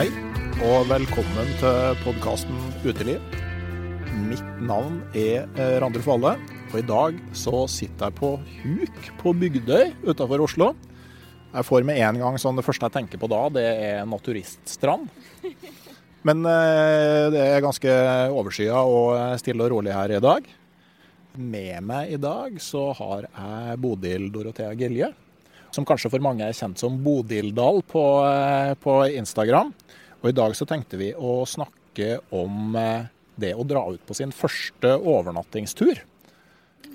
Hei, og velkommen til podkasten Uteliv. Mitt navn er eh, Randulf Valle, og i dag så sitter jeg på huk på Bygdøy utenfor Oslo. Jeg får med en gang sånn Det første jeg tenker på da, det er naturiststrand. Men eh, det er ganske overskya og stille og rolig her i dag. Med meg i dag så har jeg Bodil Dorothea Gilje, som kanskje for mange er kjent som Bodildal på, eh, på Instagram. Og i dag så tenkte vi å snakke om eh, det å dra ut på sin første overnattingstur.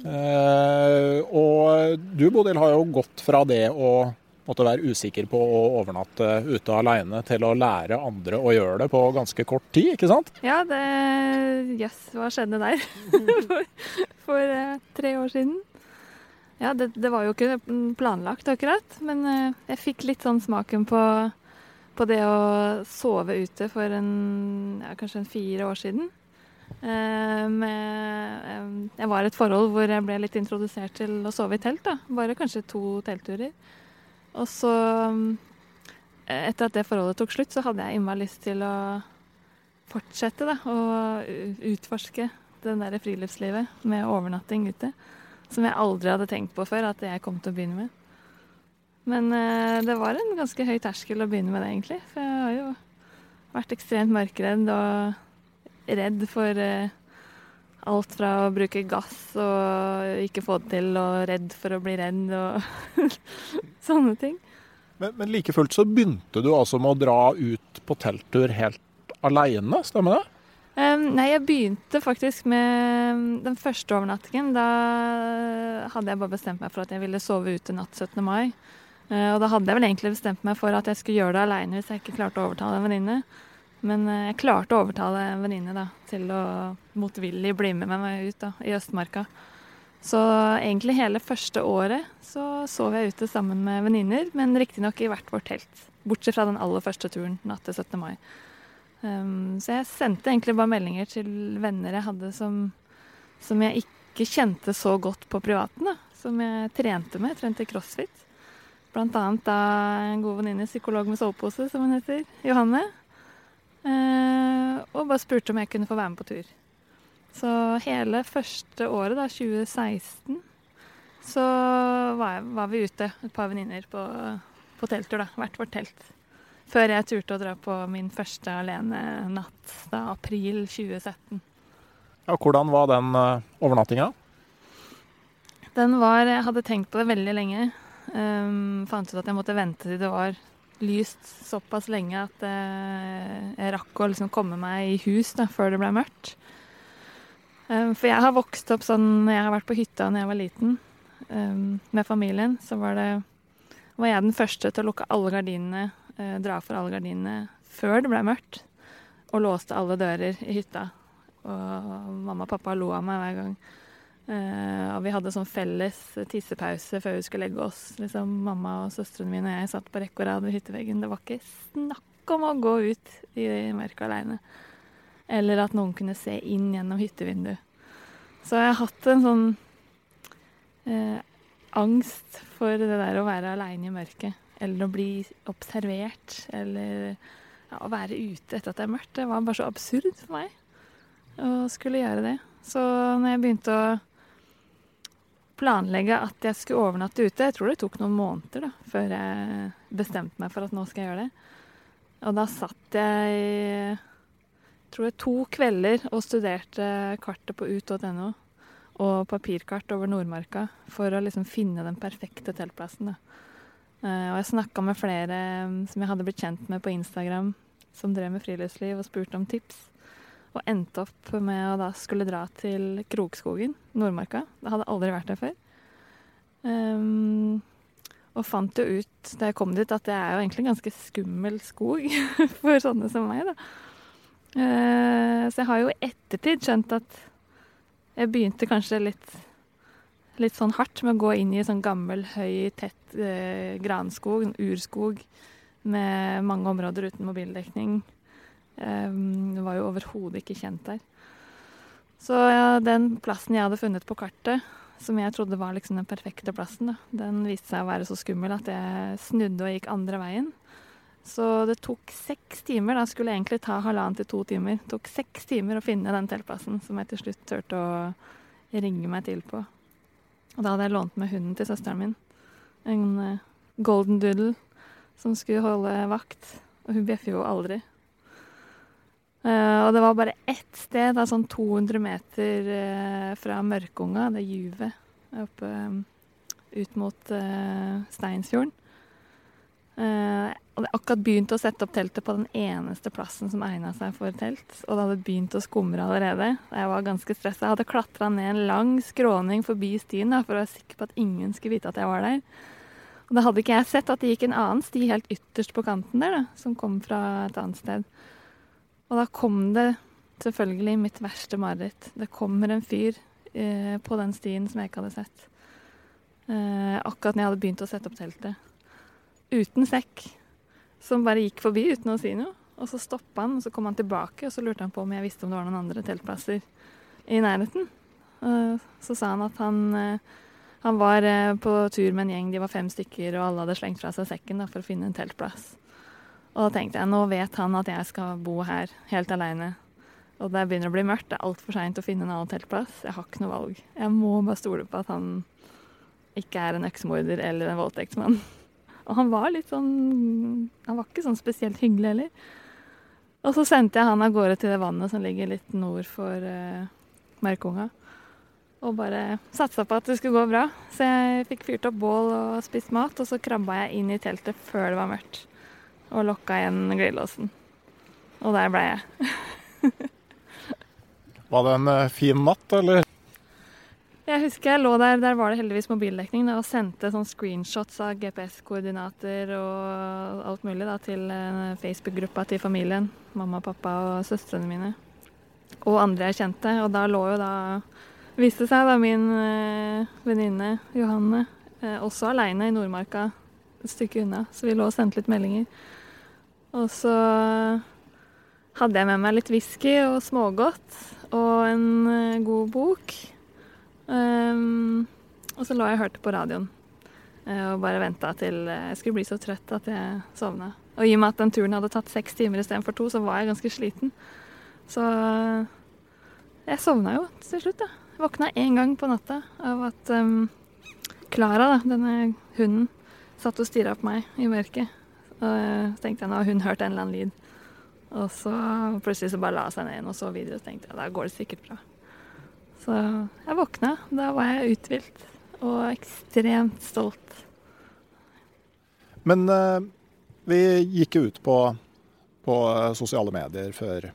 Eh, og du Bodil har jo gått fra det å måtte være usikker på å overnatte ute alene, til å lære andre å gjøre det på ganske kort tid, ikke sant? Ja, det Jøss, hva skjedde der? for for tre år siden. Ja, det, det var jo ikke planlagt akkurat, men eh, jeg fikk litt sånn smaken på, på det å sove ute for en, ja, kanskje en fire år siden. Eh, med, eh, jeg var i et forhold hvor jeg ble litt introdusert til å sove i telt. da. Bare kanskje to teltturer. Og så, etter at det forholdet tok slutt, så hadde jeg innmari lyst til å fortsette da, å utforske det der friluftslivet med overnatting ute. Som jeg aldri hadde tenkt på før at jeg kom til å begynne med. Men eh, det var en ganske høy terskel å begynne med det, egentlig. For jeg har jo vært ekstremt mørkredd og redd for eh, alt fra å bruke gass og ikke få det til, og redd for å bli redd og sånne ting. Men, men like fullt så begynte du altså med å dra ut på telttur helt alene, stemmer det? Em, nei, jeg begynte faktisk med den første overnattingen. Da hadde jeg bare bestemt meg for at jeg ville sove ute natt 17. mai. Uh, og da hadde jeg vel egentlig bestemt meg for at jeg skulle gjøre det aleine hvis jeg ikke klarte å overtale en venninne. Men uh, jeg klarte å overtale en venninne da, til å motvillig bli med meg ut da, i Østmarka. Så egentlig hele første året så sov jeg ute sammen med venninner, men riktignok i hvert vårt telt. Bortsett fra den aller første turen natt til 17. mai. Um, så jeg sendte egentlig bare meldinger til venner jeg hadde som, som jeg ikke kjente så godt på privaten. da, Som jeg trente med. Jeg trente crossfit. Blant annet da en god venninne, psykolog med sovepose, som hun heter, Johanne. Uh, og bare spurte om jeg kunne få være med på tur. Så hele første året, da, 2016, så var, jeg, var vi ute, et par venninner, på, på telttur. da, Hvert vårt telt. Før jeg turte å dra på min første alenenatt, da april 2017. Ja, hvordan var den uh, overnattinga? Den var Jeg hadde tenkt på det veldig lenge. Um, fant ut at jeg måtte vente til det var lyst såpass lenge at uh, jeg rakk å liksom komme meg i hus da, før det ble mørkt. Um, for jeg har vokst opp sånn jeg har vært på hytta da jeg var liten um, med familien. Så var, det, var jeg den første til å lukke alle gardinene, uh, dra for alle gardinene før det ble mørkt. Og låste alle dører i hytta. Og mamma og pappa lo av meg hver gang. Eh, og vi hadde sånn felles tissepause før vi skulle legge oss. Liksom, mamma og søstrene mine og jeg satt på rekke og rad ved hytteveggen. Det var ikke snakk om å gå ut i mørket aleine. Eller at noen kunne se inn gjennom hyttevinduet. Så jeg har hatt en sånn eh, angst for det der å være aleine i mørket. Eller å bli observert. Eller ja, å være ute etter at det er mørkt. Det var bare så absurd for meg å skulle gjøre det. Så når jeg begynte å planlegge at jeg skulle overnatte ute Jeg tror det tok noen måneder da, før jeg bestemte meg for at nå skal jeg gjøre det. Og da satt jeg tror jeg to kvelder og studerte kartet på ut.no og papirkart over Nordmarka for å liksom finne den perfekte teltplassen. Da. Eh, og jeg snakka med flere som jeg hadde blitt kjent med på Instagram, som drev med friluftsliv, og spurte om tips. Og endte opp med å da skulle dra til Krokskogen, Nordmarka. Det hadde aldri vært der før. Um, og fant jo ut da jeg kom dit at det er jo egentlig en ganske skummel skog for sånne som meg, da. Uh, så jeg har jo i ettertid skjønt at jeg begynte kanskje litt, litt sånn hardt med å gå inn i sånn gammel, høy, tett eh, granskog, urskog med mange områder uten mobildekning. Um, var jo overhodet ikke kjent der. Så ja, den plassen jeg hadde funnet på kartet, som jeg trodde var liksom den perfekte plassen, da, den viste seg å være så skummel at jeg snudde og gikk andre veien. Så det tok seks timer. Da skulle jeg egentlig ta halvannen til to timer. Det tok seks timer å finne den teltplassen som jeg til slutt turte å ringe meg til på. Og da hadde jeg lånt med hunden til søsteren min. En uh, golden doodle som skulle holde vakt. Og hun bjeffer jo aldri. Uh, og det var bare ett sted, da, sånn 200 meter uh, fra Mørkunga, det juvet oppe um, ut mot Steinsfjorden. Og det hadde akkurat begynt å sette opp teltet på den eneste plassen som egna seg for telt. Og det hadde begynt å skumre allerede. Jeg var ganske stressa. Jeg hadde klatra ned en lang skråning forbi stien da, for å være sikker på at ingen skulle vite at jeg var der. Og da hadde ikke jeg sett at det gikk en annen sti helt ytterst på kanten der, da, som kom fra et annet sted. Og da kom det selvfølgelig mitt verste mareritt. Det kommer en fyr eh, på den stien som jeg ikke hadde sett. Eh, akkurat når jeg hadde begynt å sette opp teltet. Uten sekk. Som bare gikk forbi uten å si noe. Og så stoppa han, og så kom han tilbake, og så lurte han på om jeg visste om det var noen andre teltplasser i nærheten. Eh, så sa han at han, eh, han var eh, på tur med en gjeng, de var fem stykker, og alle hadde slengt fra seg sekken for å finne en teltplass. Og da tenkte jeg nå vet han at jeg skal bo her helt aleine. Og det begynner å bli mørkt, det er altfor seint å finne en annen teltplass. Jeg har ikke noe valg. Jeg må bare stole på at han ikke er en øksemorder eller en voldtektsmann. Og han var litt sånn Han var ikke sånn spesielt hyggelig heller. Og så sendte jeg han av gårde til det vannet som ligger litt nord for uh, Merkunga. Og bare satsa på at det skulle gå bra. Så jeg fikk fyrt opp bål og spist mat, og så krabba jeg inn i teltet før det var mørkt og lokka igjen glidelåsen. Og der ble jeg. Var det en uh, fin natt, eller? Jeg husker jeg lå der, der var det heldigvis mobildekning, og sendte sånn screenshots av GPS-koordinater og alt mulig da, til uh, Facebook-gruppa til familien. Mamma, pappa og søstrene mine. Og andre jeg kjente. Og da lå jo da Viste seg da min uh, venninne Johanne også aleine i Nordmarka et stykke unna. Så vi lå og sendte litt meldinger. Og så hadde jeg med meg litt whisky og smågodt og en god bok. Um, og så lå jeg og hørte på radioen uh, og bare venta til jeg skulle bli så trøtt at jeg sovna. Og i og med at den turen hadde tatt seks timer istedenfor to, så var jeg ganske sliten. Så uh, jeg sovna jo til slutt, da. Jeg våkna én gang på natta av at Klara, um, denne hunden, satt og stirra på meg i mørket. Og så tenkte jeg nå har hun hørt en eller annen lyd. Og så plutselig så bare la hun seg ned igjen og så videre. Og tenkte jeg da går det sikkert bra. Så jeg våkna. Da var jeg uthvilt og ekstremt stolt. Men eh, vi gikk jo ut på, på sosiale medier før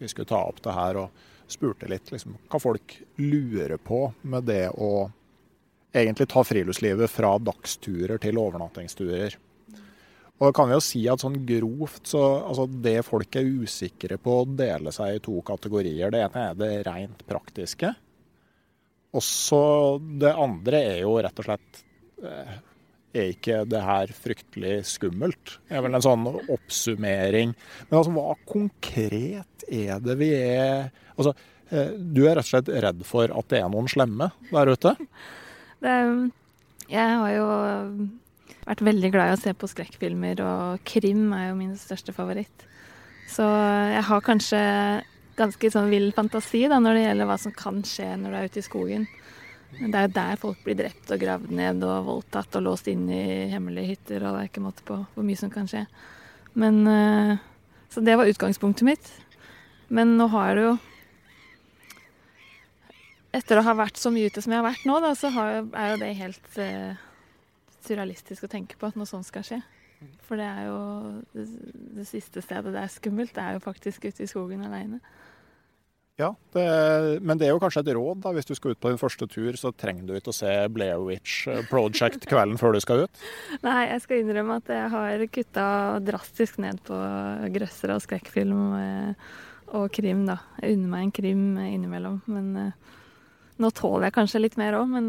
vi skulle ta opp det her, og spurte litt liksom, hva folk lurer på med det å egentlig ta friluftslivet fra dagsturer til overnattingsturer. Og da kan vi jo si at sånn grovt så altså Det folk er usikre på, å dele seg i to kategorier. Det ene er det rent praktiske. Og så det andre er jo rett og slett eh, Er ikke det her fryktelig skummelt? Det er vel en sånn oppsummering. Men altså, hva konkret er det vi er Altså, eh, du er rett og slett redd for at det er noen slemme der ute? Det, jeg har jo vært veldig glad i å se på skrekkfilmer, og krim er jo min største favoritt. Så jeg har kanskje ganske sånn vill fantasi da, når det gjelder hva som kan skje når du er ute i skogen. Men det er jo der folk blir drept og gravd ned og voldtatt og låst inn i hemmelige hytter, og det er ikke måte på hvor mye som kan skje. Men eh, Så det var utgangspunktet mitt. Men nå har det jo Etter å ha vært så mye ute som jeg har vært nå, da, så har, er jo det helt uh, surrealistisk å tenke på at noe sånt skal skje. For det er jo det, det, siste stedet det er skummelt, det er jo faktisk ute i skogen aleine. Ja, det, men det er jo kanskje et råd. da, Hvis du skal ut på din første tur, så trenger du ikke å se Blair Witch Project kvelden før du skal ut? Nei, jeg skal innrømme at jeg har kutta drastisk ned på grøssere og skrekkfilm eh, og krim, da. Jeg unner meg en krim innimellom, men eh, nå tåler jeg kanskje litt mer òg, men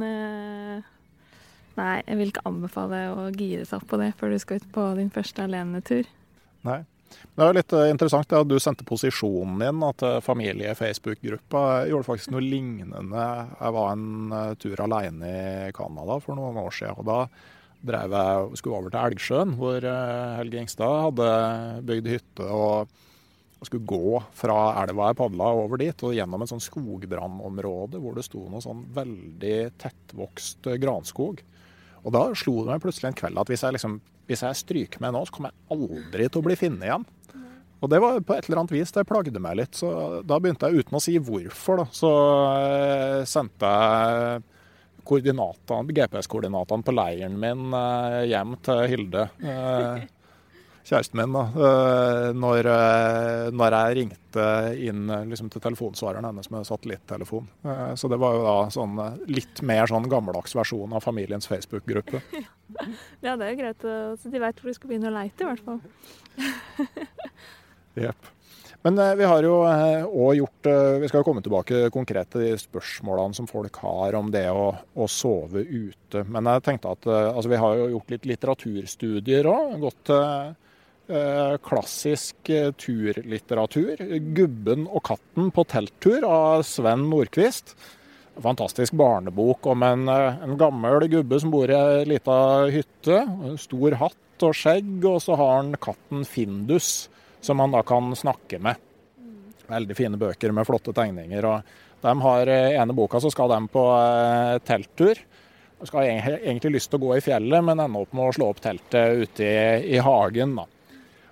nei, jeg vil ikke anbefale å gire seg opp på det før du skal ut på din første alenetur. Nei. Det er litt eh, interessant at du sendte posisjonen din at familie-Facebook-gruppa. Gjorde faktisk noe lignende. Jeg var en uh, tur alene i Canada for noen år siden. og da drev jeg, skulle over til Elgsjøen, hvor Helge Ingstad hadde bygd hytte. og skulle gå fra elva jeg padla over dit og gjennom et skogbrannområde hvor det sto noe sånn veldig tettvokst granskog. Og da slo det meg plutselig en kveld at hvis jeg, liksom, hvis jeg stryker meg nå, så kommer jeg aldri til å bli funnet igjen. Og det var på et eller annet vis, det plagde meg litt. Så da begynte jeg, uten å si hvorfor, da, så eh, sendte jeg GPS-koordinatene på leiren min eh, hjem til Hilde. Eh, kjæresten min da, eh, når, eh, når jeg ringte inn liksom, til telefonsvareren hennes med satellittelefon. Eh, så det var jo da sånn litt mer sånn gammeldags versjon av familiens Facebook-gruppe. Ja, det er jo greit, så de vet hvor de skal begynne å leite, i hvert fall. Jepp. Men vi har jo òg gjort Vi skal komme tilbake konkret til de spørsmålene som folk har om det å, å sove ute. Men jeg tenkte at altså, vi har jo gjort litt litteraturstudier òg. Gått til Eh, klassisk eh, turlitteratur. 'Gubben og katten på telttur' av Sven Nordquist. Fantastisk barnebok om en, eh, en gammel gubbe som bor i ei lita hytte. Stor hatt og skjegg, og så har han katten Findus, som han da kan snakke med. Veldig fine bøker med flotte tegninger. og de har ene boka så skal de på telttur. De skal egentlig lyst til å gå i fjellet, men ender opp med å slå opp teltet ute i, i hagen. da.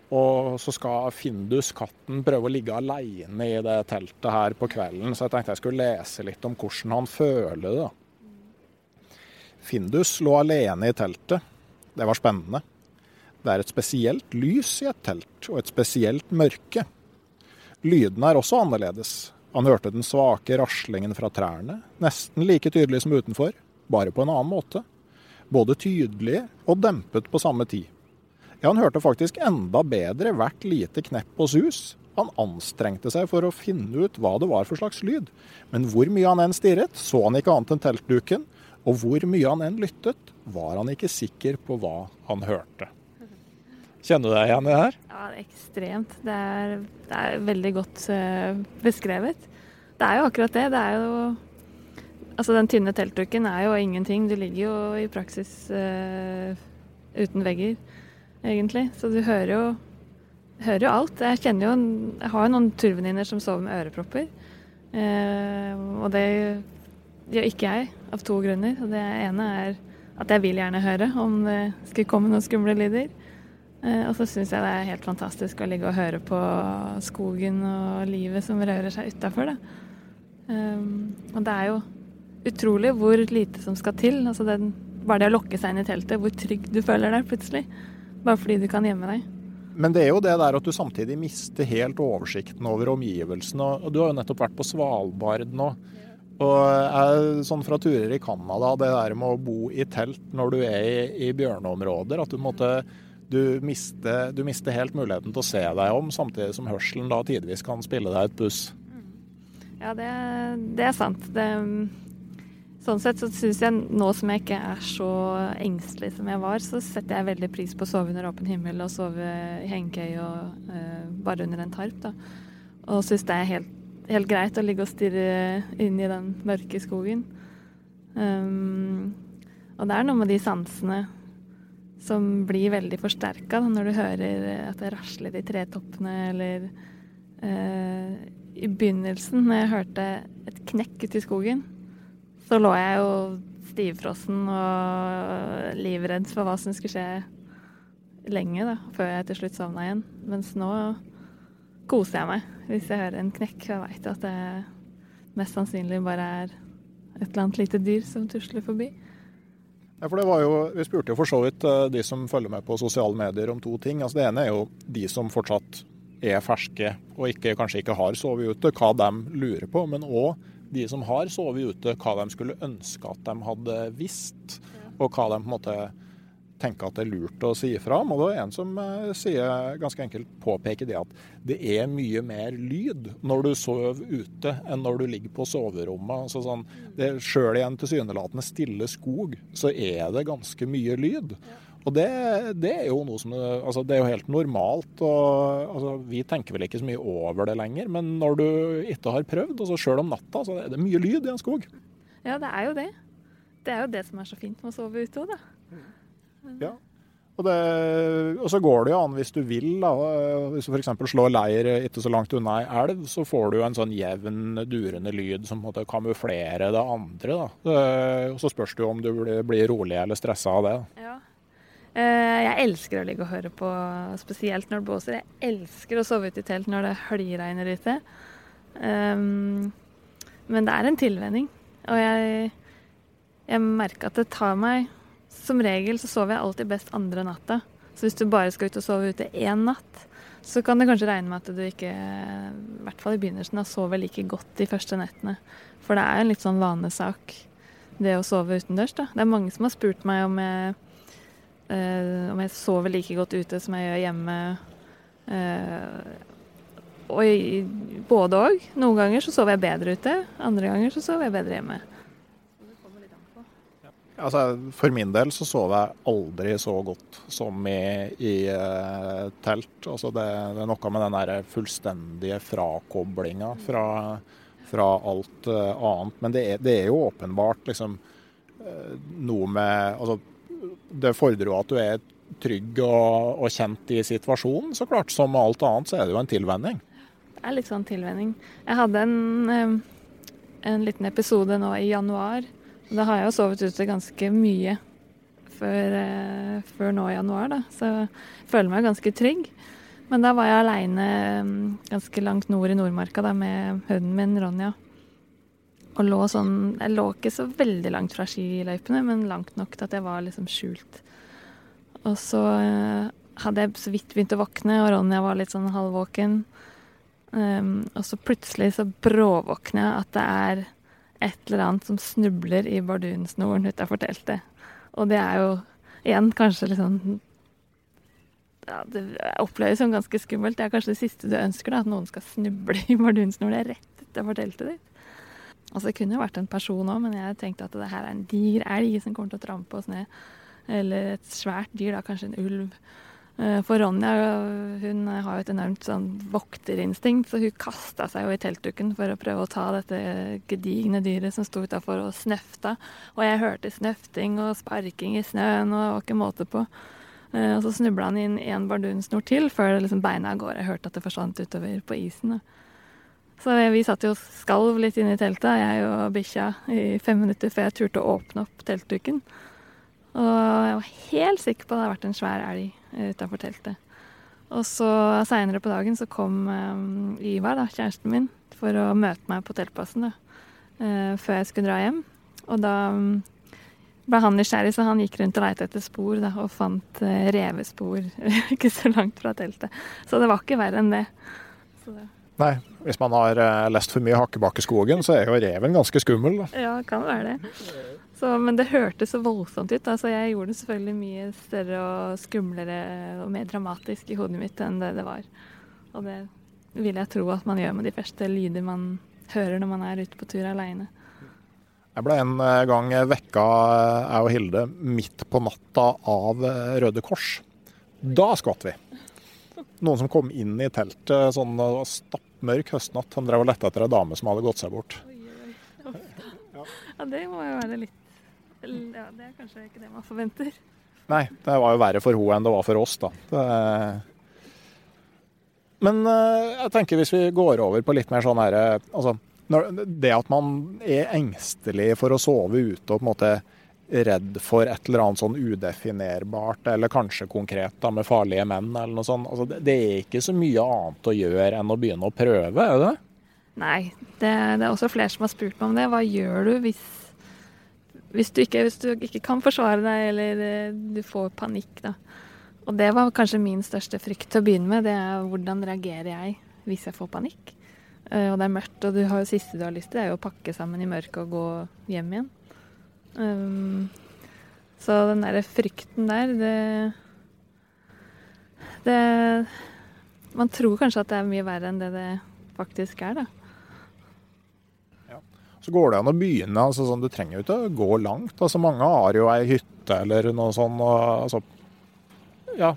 Og så skal Findus, katten, prøve å ligge aleine i det teltet her på kvelden. Så jeg tenkte jeg skulle lese litt om hvordan han føler det. Findus lå alene i teltet. Det var spennende. Det er et spesielt lys i et telt, og et spesielt mørke. Lydene er også annerledes. Han hørte den svake raslingen fra trærne, nesten like tydelig som utenfor, bare på en annen måte. Både tydelig og dempet på samme tid. Ja, han hørte faktisk enda bedre hvert lite knepp og sus. Han anstrengte seg for å finne ut hva det var for slags lyd. Men hvor mye han enn stirret, så han ikke annet enn teltduken. Og hvor mye han enn lyttet, var han ikke sikker på hva han hørte. Kjenner du deg igjen i det her? Ja, det er ekstremt. Det er, det er veldig godt uh, beskrevet. Det er jo akkurat det. Det er jo Altså, den tynne teltduken er jo ingenting. Du ligger jo i praksis uh, uten vegger egentlig. Så du hører jo, hører jo alt. Jeg kjenner jo Jeg har jo noen turvenninner som sover med ørepropper. Eh, og det gjør ikke jeg, av to grunner. Og det ene er at jeg vil gjerne høre om det skulle komme noen skumle lyder. Eh, og så syns jeg det er helt fantastisk å ligge og høre på skogen og livet som rører seg utafor. Um, og det er jo utrolig hvor lite som skal til. Altså den, bare det å lokke seg inn i teltet, hvor trygg du føler deg plutselig. Bare fordi du kan gjemme deg. Men det er jo det der at du samtidig mister helt oversikten over omgivelsene. Og du har jo nettopp vært på Svalbard nå. Og jeg, sånn fra turer i Canada, det der med å bo i telt når du er i, i bjørneområder, at du måtte du mister, du mister, helt muligheten til å se deg om, samtidig som hørselen da tidvis kan spille deg et buss. Ja, det, det er sant. Det, sånn sett så syns jeg nå som jeg ikke er så engstelig som jeg var, så setter jeg veldig pris på å sove under åpen himmel og sove i hengekøye og uh, bare under en tarp. da. Og syns det er helt, helt, greit å ligge og stirre inn i den mørke skogen. Um, og det er noe med de sansene som blir veldig forsterka når du hører at det rasler i tretoppene, eller uh, I begynnelsen, når jeg hørte et knekk ute i skogen, så lå jeg jo stivfrossen og livredd for hva som skulle skje lenge, da, før jeg til slutt sovna igjen. Mens nå koser jeg meg hvis jeg hører en knekk og veit at det mest sannsynlig bare er et eller annet lite dyr som tusler forbi. Ja, for det var jo, Vi spurte jo for så vidt eh, de som følger med på sosiale medier om to ting. Altså Det ene er jo de som fortsatt er ferske og ikke, kanskje ikke har sovet ute, hva de lurer på. Men òg de som har sovet ute, hva de skulle ønske at de hadde visst. Og hva de på en måte tenker at det er lurt å si ifra om. Og det er en som uh, sier, ganske enkelt påpeker det at det er mye mer lyd når du sover ute enn når du ligger på soverommet. Altså sånn, Sjøl i en tilsynelatende stille skog, så er det ganske mye lyd. Og det, det, er jo noe som altså Det er jo helt normalt. og altså Vi tenker vel ikke så mye over det lenger, men når du ikke har prøvd, altså sjøl om natta, så er det mye lyd i en skog. Ja, det er jo det. Det er jo det som er så fint med å sove ute òg, da. Ja. Og, det, og, så går det jo an hvis du vil. Da. Hvis du f.eks. slår leir ikke så langt unna ei elv, så får du en sånn jevn, durende lyd som måtte kamuflere det andre. Da. Og så spørs det jo om du blir rolig eller stressa av det. Ja. Eh, jeg elsker å ligge og høre på, spesielt når det blåser. Jeg elsker å sove ute i telt når det høljregner ute. Um, men det er en tilvenning. Og jeg, jeg merker at det tar meg som regel så sover jeg alltid best andre natta. Så hvis du bare skal ut og sove ute én natt, så kan det kanskje regne med at du ikke, i hvert fall i begynnelsen, sover like godt de første nettene. For det er jo en litt sånn vanesak, det å sove utendørs. da. Det er mange som har spurt meg om jeg, eh, om jeg sover like godt ute som jeg gjør hjemme. Uh, og både òg. Noen ganger så sover jeg bedre ute, andre ganger så sover jeg bedre hjemme. Altså, for min del så sover jeg aldri så godt som i, i uh, telt. Altså det, det, er noe med den der fullstendige frakoblinga fra, fra alt uh, annet. Men det er, det er, jo åpenbart liksom uh, noe med Altså, det fordrer jo at du er trygg og, og, kjent i situasjonen. Så klart, som alt annet, så er det jo en tilvenning. Det er litt sånn tilvenning. Jeg hadde en, en liten episode nå i januar da har jeg jo sovet ute ganske mye før, eh, før, nå i januar, da. Så jeg føler meg ganske trygg. Men da var jeg aleine ganske langt nord i Nordmarka da, med hunden min Ronja. Og lå sånn Jeg lå ikke så veldig langt fra skiløypene, men langt nok til at jeg var liksom skjult. Og så eh, hadde jeg så vidt begynt å våkne, og Ronja var litt sånn halvvåken. Um, og så plutselig så bråvåkner jeg at det er et eller annet som snubler i bardunsnoren utafor teltet. Og det er jo igjen kanskje litt sånn ja, Det oppleves som ganske skummelt. Det er kanskje det siste du ønsker, da, at noen skal snuble i bardunsnoren rett utafor teltet ditt. Altså, det kunne jo vært en person òg, men jeg tenkte at det her er en diger elg som kommer til å trampe oss ned. Eller et svært dyr, da, kanskje en ulv. Eh, for Ronja hun har jo et enormt sånn vokterinstinkt, så hun kasta seg jo i teltduken for å prøve å ta dette gedigne dyret som sto utafor og snøfta. Og jeg hørte snøfting og sparking i snøen, og det var ikke måte på. Eh, og så snubla han inn en bardunsnor til før liksom beina av gårde. Jeg hørte at det forsvant utover på isen. Så vi satt jo skalv litt inne i teltet, jeg og bikkja, i fem minutter før jeg turte å åpne opp teltduken. Og jeg var helt sikker på at det hadde vært en svær elg utafor teltet. Og så seinere på dagen så kom um, Ivar, da, kjæresten min, for å møte meg på teltplassen da, uh, før jeg skulle dra hjem. Og da um, ble han nysgjerrig, så han gikk rundt og lette etter spor da, og fant uh, revespor ikke så langt fra teltet. Så det var ikke verre enn det. Så det. Nei, hvis man har uh, lest for mye Hakkebakkeskogen, så er jo reven ganske skummel. Da. Ja, kan være det. Så, men det hørtes så voldsomt ut. Altså, jeg gjorde det selvfølgelig mye større og skumlere og mer dramatisk i hodet mitt enn det det var. Og det vil jeg tro at man gjør med de første lyder man hører når man er ute på tur aleine. Jeg ble en eh, gang vekka, eh, jeg og Hilde, midt på natta av eh, Røde Kors. Da skvatt vi. Noen som kom inn i teltet sånn stappmørk høstnatt. Han drev og lette etter ei dame som hadde gått seg bort. Ja, det må jo være litt ja, det er kanskje ikke det man forventer. Nei, det var jo verre for henne enn det var for oss, da. Det... Men eh, jeg tenker hvis vi går over på litt mer sånn herre altså, Det at man er engstelig for å sove ute og på en måte redd for et eller annet sånn udefinerbart, eller kanskje konkret da, med farlige menn eller noe sånt. Altså, det er ikke så mye annet å gjøre enn å begynne å prøve, er det? Nei, det, det er også flere som har spurt meg om det. Hva gjør du hvis hvis du, ikke, hvis du ikke kan forsvare deg, eller eh, du får panikk, da. Og det var kanskje min største frykt til å begynne med. Det er hvordan reagerer jeg hvis jeg får panikk. Uh, og det er mørkt, og har siste du har lyst til, er jo å pakke sammen i mørket og gå hjem igjen. Um, så den derre frykten der, det Det Man tror kanskje at det er mye verre enn det det faktisk er, da. Så går det an å begynne. altså sånn, Du trenger jo ikke å gå langt. altså Mange har jo ei hytte eller noe sånt. Og, altså, ja,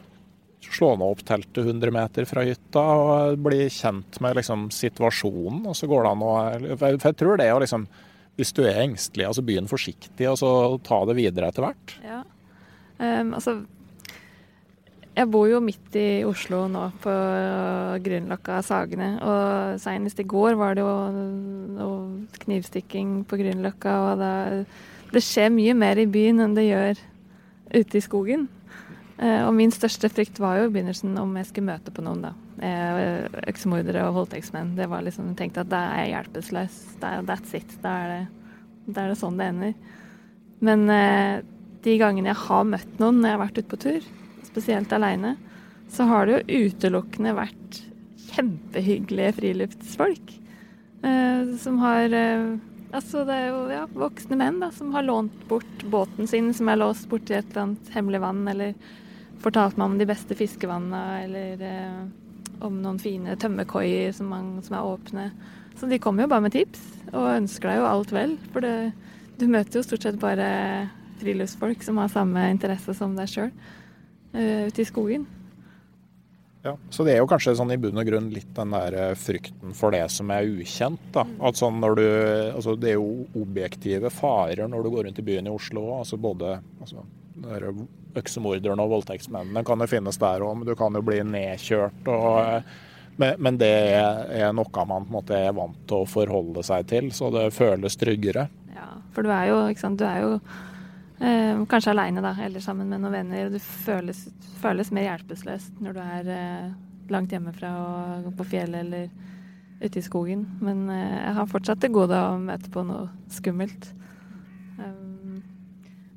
slå ned opp teltet 100 meter fra hytta og bli kjent med liksom, situasjonen. og så går det an å, jeg tror det er å liksom Hvis du er engstelig, altså begynn forsiktig og så ta det videre etter hvert. Ja. Um, altså jeg bor jo midt i Oslo nå, på Grünerløkka Sagene. Og senest i går var det jo knivstikking på Grünerløkka. Og det, det skjer mye mer i byen enn det gjør ute i skogen. Eh, og min største frykt var jo i begynnelsen om jeg skulle møte på noen, da. Eh, øksemordere og voldtektsmenn. Det var liksom, Jeg tenkte at da er jeg hjelpeløs. That's it. Da er det, da er det sånn det ender. Men eh, de gangene jeg har møtt noen når jeg har vært ute på tur, spesielt aleine, så har det jo utelukkende vært kjempehyggelige friluftsfolk. Eh, som har eh, Altså, det er jo ja, voksne menn da, som har lånt bort båten sin, som er låst borti et eller annet hemmelig vann, eller fortalt meg om de beste fiskevannene, eller eh, om noen fine tømmerkoier som, som, er åpne. Så de kommer jo bare med tips, og ønsker deg jo alt vel. For det, du møter jo stort sett bare friluftsfolk som har samme interesse som deg sjøl uh, ute i skogen. Ja, Så det er jo kanskje sånn i bunn og grunn litt den der eh, frykten for det som er ukjent. da. Mm. At sånn når du, altså Det er jo objektive farer når du går rundt i byen i Oslo. altså Både altså, øksemorderen og voldtektsmennene kan jo finnes der òg, men du kan jo bli nedkjørt. og eh, men, det er noe man måte er vant til å forholde seg til, så det føles tryggere. Ja, for du er jo, du er jo Eh, kanskje aleine, da, eller sammen med noen venner. Du føles, føles mer hjelpeløs når du er eh, langt hjemmefra og på fjellet eller ute i skogen. Men eh, jeg har fortsatt til gode å møte på noe skummelt.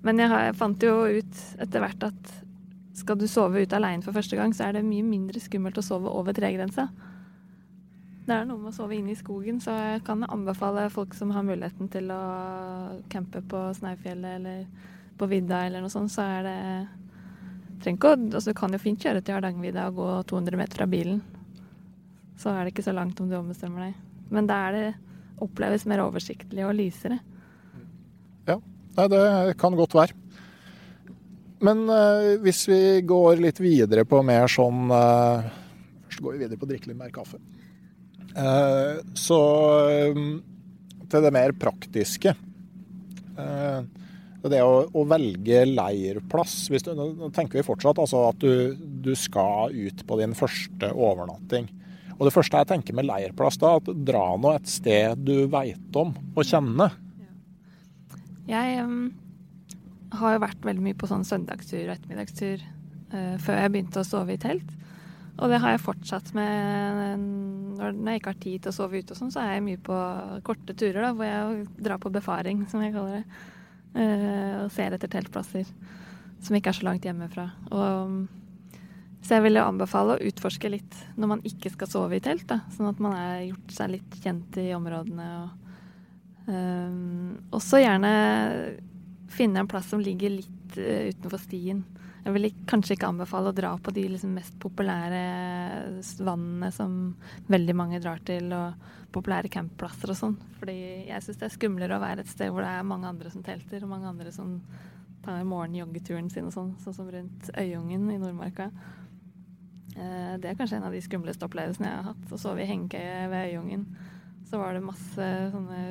Men jeg, fant jo ut etter hvert at skal du sove ute aleine for første gang, så er det mye mindre skummelt å sove over tregrensa. Det er noe med å sove inne i skogen, så jeg kan anbefale folk som har muligheten til å campe på Snaufjellet eller på vidda eller noe sånt, så er det trenger å, altså Du kan jo fint kjøre til Hardangervidda og gå 200 meter fra bilen. Så er det ikke så langt om du ombestemmer deg. Men da er det oppleves mer oversiktlig og lysere. Ja, Nei, det kan godt være. Men uh, hvis vi går litt videre på mer sånn uh, Først går vi videre på å drikke litt mer kaffe. Uh, så til det mer praktiske. Uh, det å, å, velge leirplass du, Nå tenker vi fortsatt altså at du, du, skal ut på din første overnatting. Og Det første jeg tenker med leirplass, da, at dra nå et sted du veit om og kjenner. Jeg um, har jo vært veldig mye på sånn søndagstur og ettermiddagstur uh, før jeg begynte å sove i telt. Og det har jeg fortsatt med når, jeg ikke har tid til å sove ute og sånn, så er jeg mye på korte turer, da, hvor jeg drar på befaring, som jeg kaller det. Uh, og ser etter teltplasser som ikke er så langt hjemmefra. Og, så jeg ville anbefale å utforske litt når man ikke skal sove i telt, da, sånn at man har gjort seg litt kjent i områdene. Og um, også gjerne finne en plass som ligger litt uh, utenfor stien. Jeg vil kanskje ikke anbefale å dra på de liksom mest populære vannene som veldig mange drar til, og populære campplasser og sånn. Fordi jeg syns det er skumlere å være et sted hvor det er mange andre som telter, og mange andre som tar morgenjoggeturen sin og sånn, sånn som rundt Øyungen i Nordmarka. Uh, det er kanskje en av de skumleste opplevelsene jeg har hatt. Å sove i hengekøye ved Øyungen. Så var det masse sånne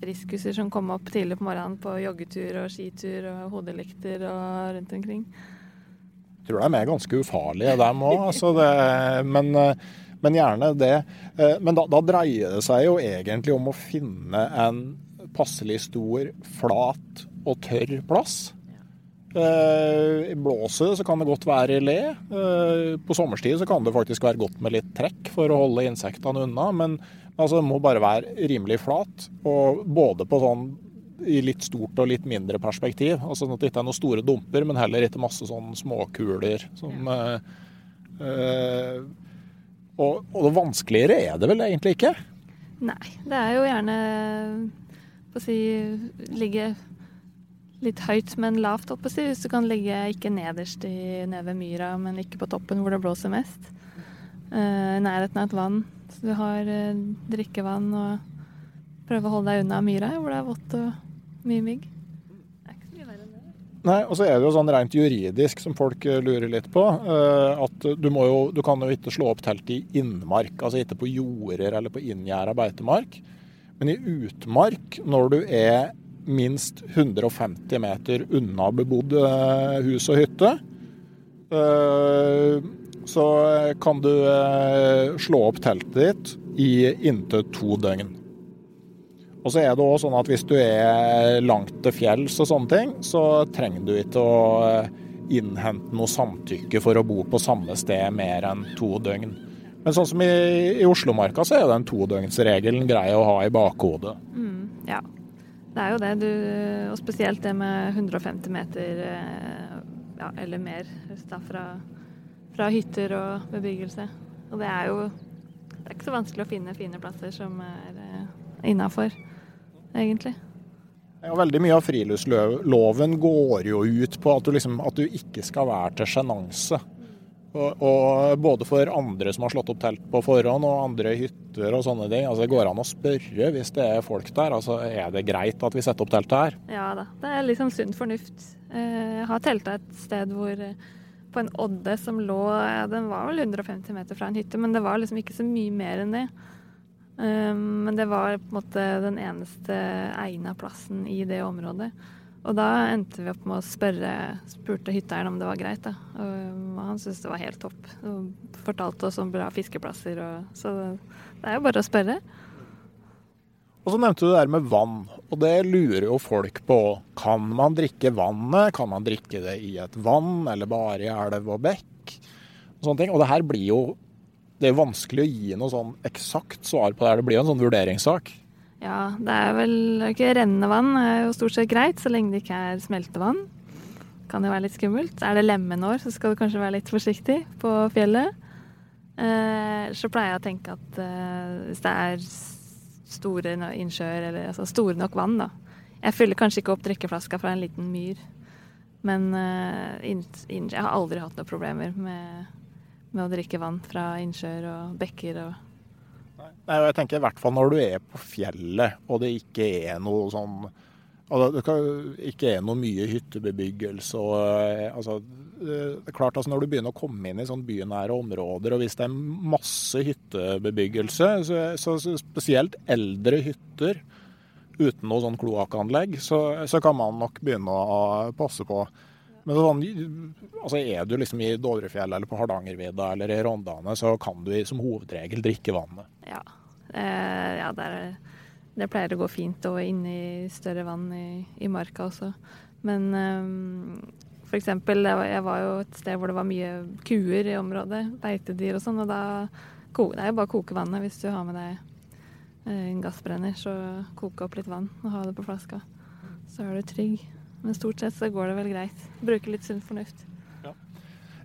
friskuser som kom opp tidlig på morgenen på joggetur og skitur og hodelykter og rundt omkring. Jeg tror de er ganske ufarlige, dem òg. Altså men, men, gjerne det. Eh, men da, da, dreier det seg jo egentlig om å finne en passelig stor, flat og tørr plass. I blåset så kan det godt være i le. Eh, på sommerstid så kan det faktisk være godt med litt trekk for å holde insektene unna. Men Altså, det må bare være rimelig flat, og både på sånn i litt stort og litt mindre perspektiv. Altså sånn at det ikke er noen store dumper, men heller ikke masse sånn småkuler som ja. øh, og, og, det vanskeligere er det vel egentlig ikke? Nei, det er jo gjerne å si ligge litt høyt, men lavt oppe, si. Hvis du kan ligge ikke nederst i, nede ved myra, men ikke på toppen hvor det blåser mest. Uh, I nærheten av et vann. Så du har uh, drikkevann og prøver å holde deg unna myra hvor det er vått og mye mygg. Det er ikke så mye verre enn det. Nei, og så er det jo sånn rent juridisk som folk eh, lurer litt på, uh, at du, må jo, du kan jo ikke slå opp telt i innmark, altså ikke på jorder eller på inngjerda beitemark. Men i utmark, når du er minst 150 meter unna bebodd hus og hytte, så kan du eh, slå opp teltet ditt i inntil to døgn. Og så er det òg sånn at hvis du er langt til fjells og sånne ting, så trenger du ikke å eh, innhente noe samtykke for å bo på samme sted mer enn to døgn. Men sånn som i, i Oslomarka, så er den todøgnsregelen grei å ha i bakhodet. Mm, ja, det er jo det. Du, og spesielt det med 150 meter eh, ja, eller mer fra fra hytter og bebyggelse. Og det er jo det er ikke så vanskelig å finne fine plasser som er eh, innafor, egentlig. Ja, veldig mye av friluftsloven går jo ut på at du, liksom, at du ikke skal være til sjenanse. Og, og, både for andre som har slått opp telt på forhånd, og andre hytter og sånne ting. Altså, det går an å spørre hvis det er folk der. Altså, er det greit at vi setter opp teltet her? Ja da, det er liksom sunn fornuft. Eh, jeg har telta et sted hvor på en odde som lå Den var vel 150 meter fra en hytte, men det var liksom ikke så mye mer enn det. Um, men det var på en måte den eneste egna plassen i det området. Og da endte vi opp med å spørre spurte hytteeieren om det var greit. Da. Og han syntes det var helt topp. Og fortalte oss om bra fiskeplasser. Og, så det er jo bare å spørre. Og så nevnte du det der med vann, og det lurer jo folk på. Kan man drikke vannet? Kan man drikke det i et vann, eller bare i elv og bekk? Og sånne ting. Og det her blir jo Det er vanskelig å gi noe sånn eksakt svar på det her. Det blir jo en sånn vurderingssak. Ja, det er vel ikke rennende vann er jo stort sett greit, så lenge det ikke er smeltevann. Kan jo være litt skummelt. Er det lemenår, så skal du kanskje være litt forsiktig på fjellet. Eh, så pleier jeg å tenke at eh, hvis det er store innsjøer, eller altså store nok vann, da. Jeg fyller kanskje ikke opp drikkeflaska fra en liten myr, men uh, inn, inn, jeg har aldri hatt noen problemer med, med, å drikke vann fra innsjøer og bekker og Nei, jeg tenker i hvert fall når du er på fjellet og det ikke er noe sånn Altså, det kan ikke er noe mye hyttebebyggelse. og eh, altså, det er klart altså Når du begynner å komme inn i sånn bynære områder, og hvis det er masse hyttebebyggelse, så, så, så spesielt eldre hytter uten noe sånn kloakkanlegg, så, så, kan man nok begynne å passe på. Men sånn, altså er du liksom i Dovrefjell eller på Hardangervidda eller i Rondane, så kan du som hovedregel drikke vannet. Ja, eh, ja det er det pleier å gå fint og inne i større vann i, i marka også. Men um, for eksempel, jeg var jo et sted hvor det var mye kuer i området, beitedyr og sånn, og da Det er jo bare å koke vannet hvis du har med deg eh, en gassbrenner. Så koke opp litt vann og ha det på flaska. Så er du trygg. Men stort sett så går det vel greit. Bruke litt sunn fornuft.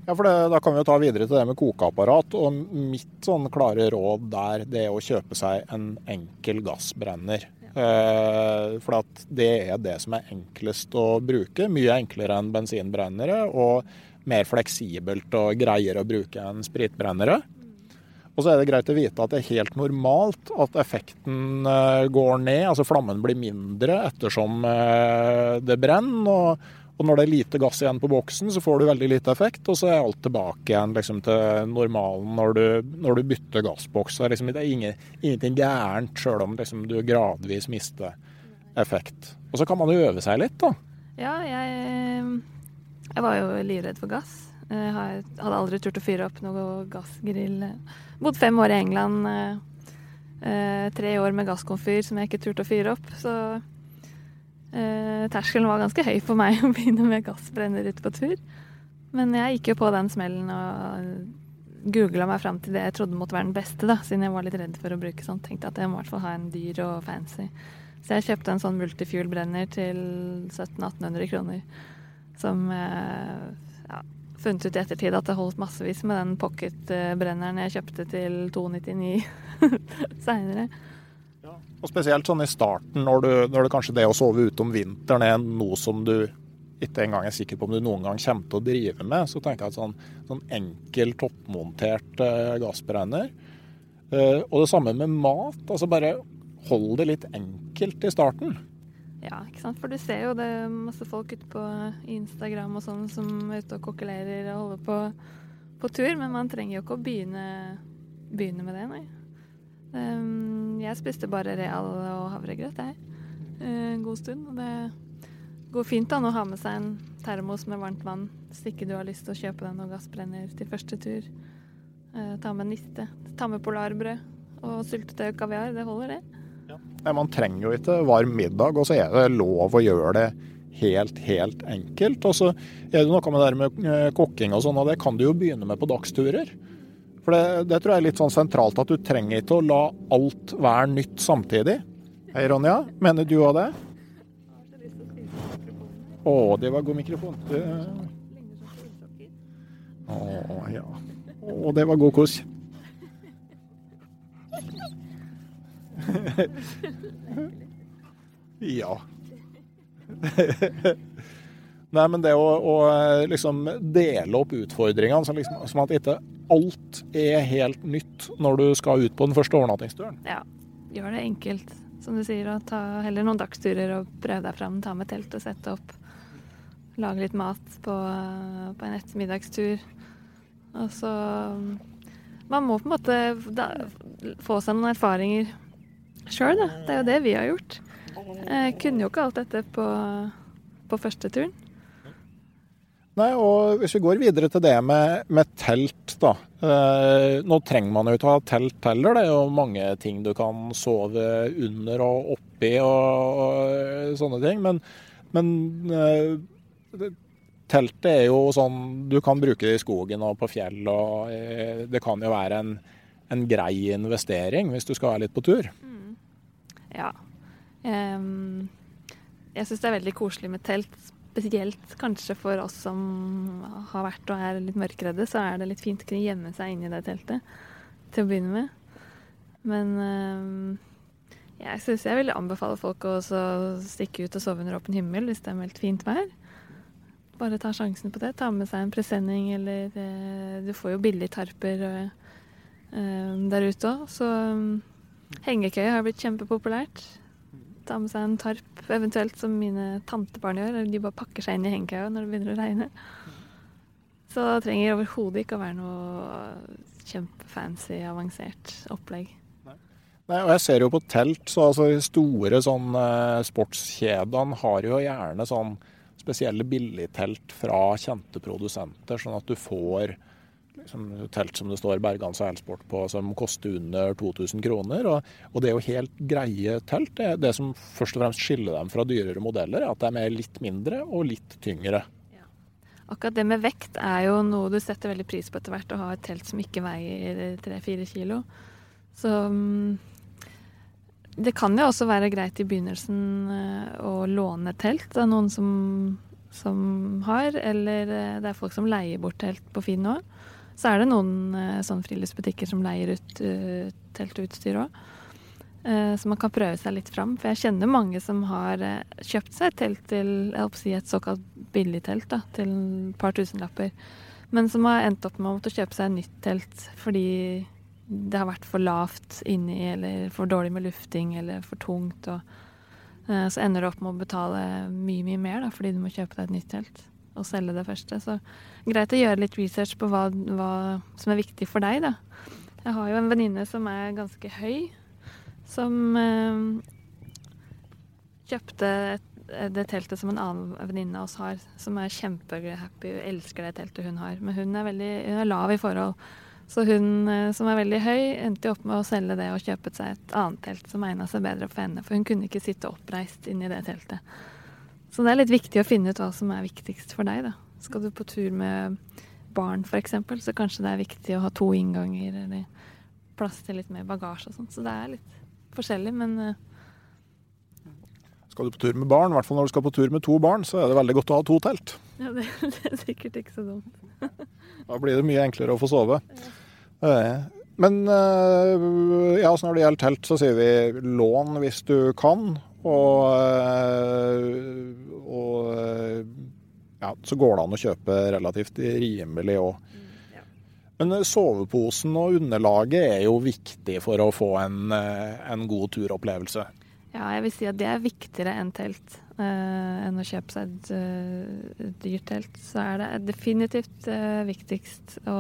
Ja, for det, Da kan vi jo ta videre til det med kokeapparat. og Mitt sånn klare råd der, det er å kjøpe seg en enkel gassbrenner. Eh, for at det er det som er enklest å bruke. Mye enklere enn bensinbrennere. Og mer fleksibelt og greiere å bruke enn spritbrennere. Og så er det greit å vite at det er helt normalt at effekten eh, går ned. Altså flammen blir mindre ettersom eh, det brenner. Og, og når det er lite gass igjen på boksen, så får du veldig lite effekt. Og så er alt tilbake igjen liksom, til normalen når du, når du bytter gassboks. Det er liksom, det er ingen, ingenting gærent sjøl om liksom, du gradvis mister effekt. Og så kan man jo øve seg litt, da. Ja, jeg, jeg var jo livredd for gass. Jeg hadde aldri turt å fyre opp noe gassgrill. Bodd fem år i England. eh, eh, tre år med gasskomfyr som jeg ikke turte å fyre opp. Så eh, terskelen var ganske høy for meg å begynne med gassbrenner ute på tur. Men jeg gikk jo på den smellen og googla meg fram til det jeg trodde måtte være den beste, da, siden jeg var litt redd for å bruke sånn. Tenkte at jeg må i hvert fall ha en dyr og fancy. Så jeg kjøpte en sånn multifuel-brenner til 1700-1800 kroner. Som eh, ja, funnet ut i ettertid at det holdt massevis med den pocket-brenneren jeg kjøpte til 299 seinere. Og spesielt sånn i starten, når, du, når det kanskje det å sove ute om vinteren er noe som du ikke engang er sikker på om du noen gang kommer til å drive med, så tenker jeg at sånn, sånn enkel, toppmontert eh, gassbrenner eh, Og det samme med mat. altså Bare hold det litt enkelt i starten. Ja, ikke sant. For du ser jo det er masse folk ute på Instagram og sånn som er ute og kokkelerer og holder på på tur, men man trenger jo ikke å begynne, begynne med det, nei. Um, jeg spiste bare real og havregrøt, jeg. eh, En god stund. Og det går fint an å ha med seg en termos med varmt vann hvis ikke du har lyst til å kjøpe deg noe gassbrenner til første tur. Uh, ta med niste. Ta med polarbrød og syltetøy og kaviar. Det holder, det. Nei, Man trenger jo ikke varm middag, og så er det lov å gjøre det helt, helt enkelt. Og så er det noe med det der med eh, kokking og sånn, og det kan du jo begynne med på dagsturer. For det, det tror jeg er litt sånn sentralt, at du trenger ikke å la alt være nytt samtidig. Hei, Ronja. Mener du òg det? Å, det var god mikrofon. Det... Å, ja. Å, det var god kos. Ja. Nei, men det å, å liksom dele opp utfordringene, så liksom, som at ikke alt er helt nytt når du skal ut på den første overnattingsturen. Ja, gjør det enkelt, som du sier. Og ta heller noen dagsturer og prøve deg fram. Ta med telt og sette opp. Lage litt mat på, på en ettermiddagstur. Og så Man må på en måte da, få seg noen erfaringer sjøl, da. Det er jo det vi har gjort. Jeg kunne jo ikke alt dette på, på første turen. Nei, og Hvis vi går videre til det med, med telt, da. Eh, nå trenger man jo ikke ha telt heller. Det er jo mange ting du kan sove under og oppi og, og sånne ting. Men, men eh, teltet er jo sånn du kan bruke det i skogen og på fjell. og eh, Det kan jo være en, en grei investering hvis du skal være litt på tur. Ja. Um, jeg syns det er veldig koselig med telt. Spesielt kanskje for oss som har vært og er litt mørkredde, så er det litt fint å kunne gjemme seg inni det teltet til å begynne med. Men øh, jeg syns jeg vil anbefale folk å stikke ut og sove under åpen himmel hvis det er meldt fint vær. Bare ta sjansen på det. Ta med seg en presenning eller øh, Du får jo billigtarper tarper eh, der ute òg, så øh, Hengekøye har blitt kjempepopulært. Ta med seg en tarp, eventuelt som mine tantebarn gjør. De bare pakker seg inn i hengekøya når det begynner å regne. Så det trenger overhodet ikke å være noe kjempefancy, avansert opplegg. Nei, og jeg ser jo på telt, så altså store sånn eh, sportskjedene har jo gjerne sånn spesielle billigtelt fra kjente produsenter, sånn at du får liksom, telt som det står Bergan seilsport på, som koster under 2000 kroner. Og, og det er jo helt greie telt. Det, det som først og fremst skiller dem fra dyrere modeller, er at de er litt mindre og litt tyngre. akkurat det med vekt er jo noe du setter veldig pris på etter hvert, å ha et telt som ikke veier tre-fire kilo. Så mm, det kan jo også være greit i begynnelsen eh, å låne telt av noen som, som har, eller eh, det er folk som leier bort telt på Finn nå. Så er det noen sånn friluftsbutikker som leier ut uh, telt og utstyr òg. Uh, så man kan prøve seg litt fram. For jeg kjenner mange som har uh, kjøpt seg et telt til si et såkalt billigtelt da, til et par tusenlapper. Men som har endt opp med å måtte kjøpe seg et nytt telt fordi det har vært for lavt inni, eller for dårlig med lufting, eller for tungt. Og, så ender du opp med å betale mye, mye mer da, fordi du må kjøpe deg et nytt telt og selge det første. Så greit å gjøre litt research på hva, hva som er viktig for deg, da. Jeg har jo en venninne som er ganske høy, som eh, kjøpte et det teltet som en annen venninne av oss har, som er kjempehappy elsker det teltet hun har. Men hun er, veldig, hun er lav i forhold. Så hun eh, som er veldig høy, endte opp med å selge det og kjøpe seg et annet telt som egna seg bedre for henne. For hun kunne ikke sitte oppreist inni det teltet. Så det er litt viktig å finne ut hva som er viktigst for deg. da. Skal du på tur med barn f.eks., så kanskje det er viktig å ha to innganger eller plass til litt mer bagasje og sånn. Så det er litt forskjellig, men eh, skal du på tur med barn, i hvert fall når du skal på tur med to barn, så er det veldig godt å ha to telt. Ja, det, det er sikkert ikke så dumt. da blir det mye enklere å få sove. Men eh, ja, når det gjelder telt, så sier vi lån hvis du kan. Og, eh, og eh, ja, så går det an å kjøpe relativt rimelig òg. Mm, Men soveposen og underlaget er jo viktig for å få en, en god turopplevelse. Ja, jeg vil si at det er viktigere enn telt. Uh, enn å kjøpe seg et, uh, dyrt telt. Så er det definitivt uh, viktigst å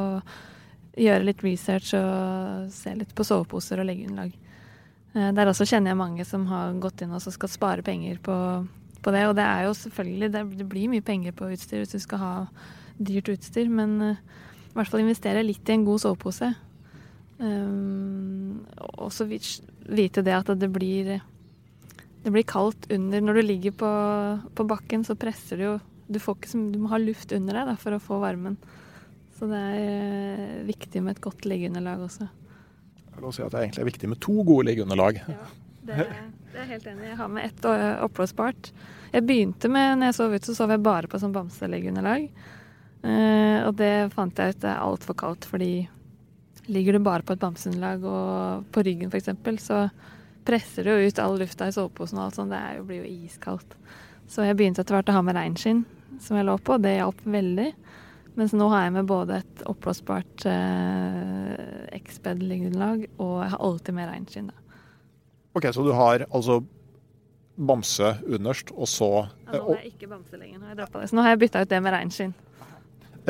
gjøre litt research og se litt på soveposer og leggeunderlag. Der også kjenner jeg mange som har gått inn og skal spare penger på, på, det. Og det er jo selvfølgelig Det, blir mye penger på utstyr hvis du skal ha dyrt utstyr, men i hvert fall investere litt i en god sovepose. Um, og så vite det at det blir det blir kaldt under Når du ligger på, på bakken, så presser du jo du, ikke, du, må ha luft under deg da, for å få varmen. Så det er eh, viktig med et godt liggeunderlag også. Vil si at det egentlig er viktig med to gode liggeunderlag. Ja, det det er jeg helt enig i. Jeg har med ett oppblåsbart. Jeg begynte med, når jeg sov ute, så sov jeg bare på sånn bamseliggeunderlag. Uh, og det fant jeg ut er altfor kaldt, fordi ligger du bare på et bamseunderlag og på ryggen f.eks., så presser du jo ut all lufta i soveposen og alt sånt. Det jo, blir jo iskaldt. Så jeg begynte etter hvert å ha med reinskinn som jeg lå på. Det hjalp veldig. Mens nå har jeg med både et oppblåsbart eh, X-bed-liggeunderlag, og jeg har alltid med reinskinn. OK, så du har altså bamse underst, og så ja, Nå har jeg ikke bamse lenger. Nå har jeg det. Så nå har jeg bytta ut det med reinskinn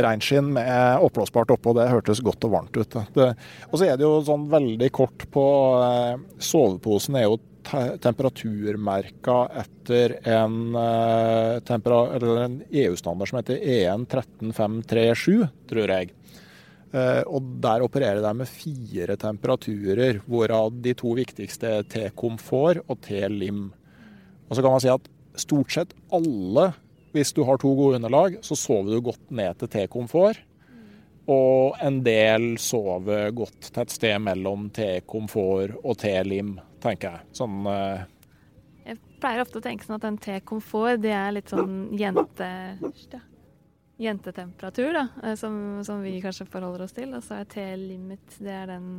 reinskinn med oppblåsbart oppå. Det hørtes godt og varmt ut. Det, og så er det jo sånn veldig kort på eh, Soveposen er jo temperaturmerka etter en, eh, en EU-standard som heter EN 13537, tror jeg. Eh, og Der opererer de med fire temperaturer, hvorav de to viktigste er T-komfort og T-lim. Og så kan man si at stort sett alle hvis du har to gode underlag, så sover du godt ned til T-komfort. Og en del sover godt til et sted mellom T-komfort og T-lim, tenker jeg. Sånn uh... Jeg pleier ofte å tenke sånn at en T-komfort, det er litt sånn jente... Jentetemperatur, da, eh, som, som, vi kanskje forholder oss til. Og så er T-limit, det er den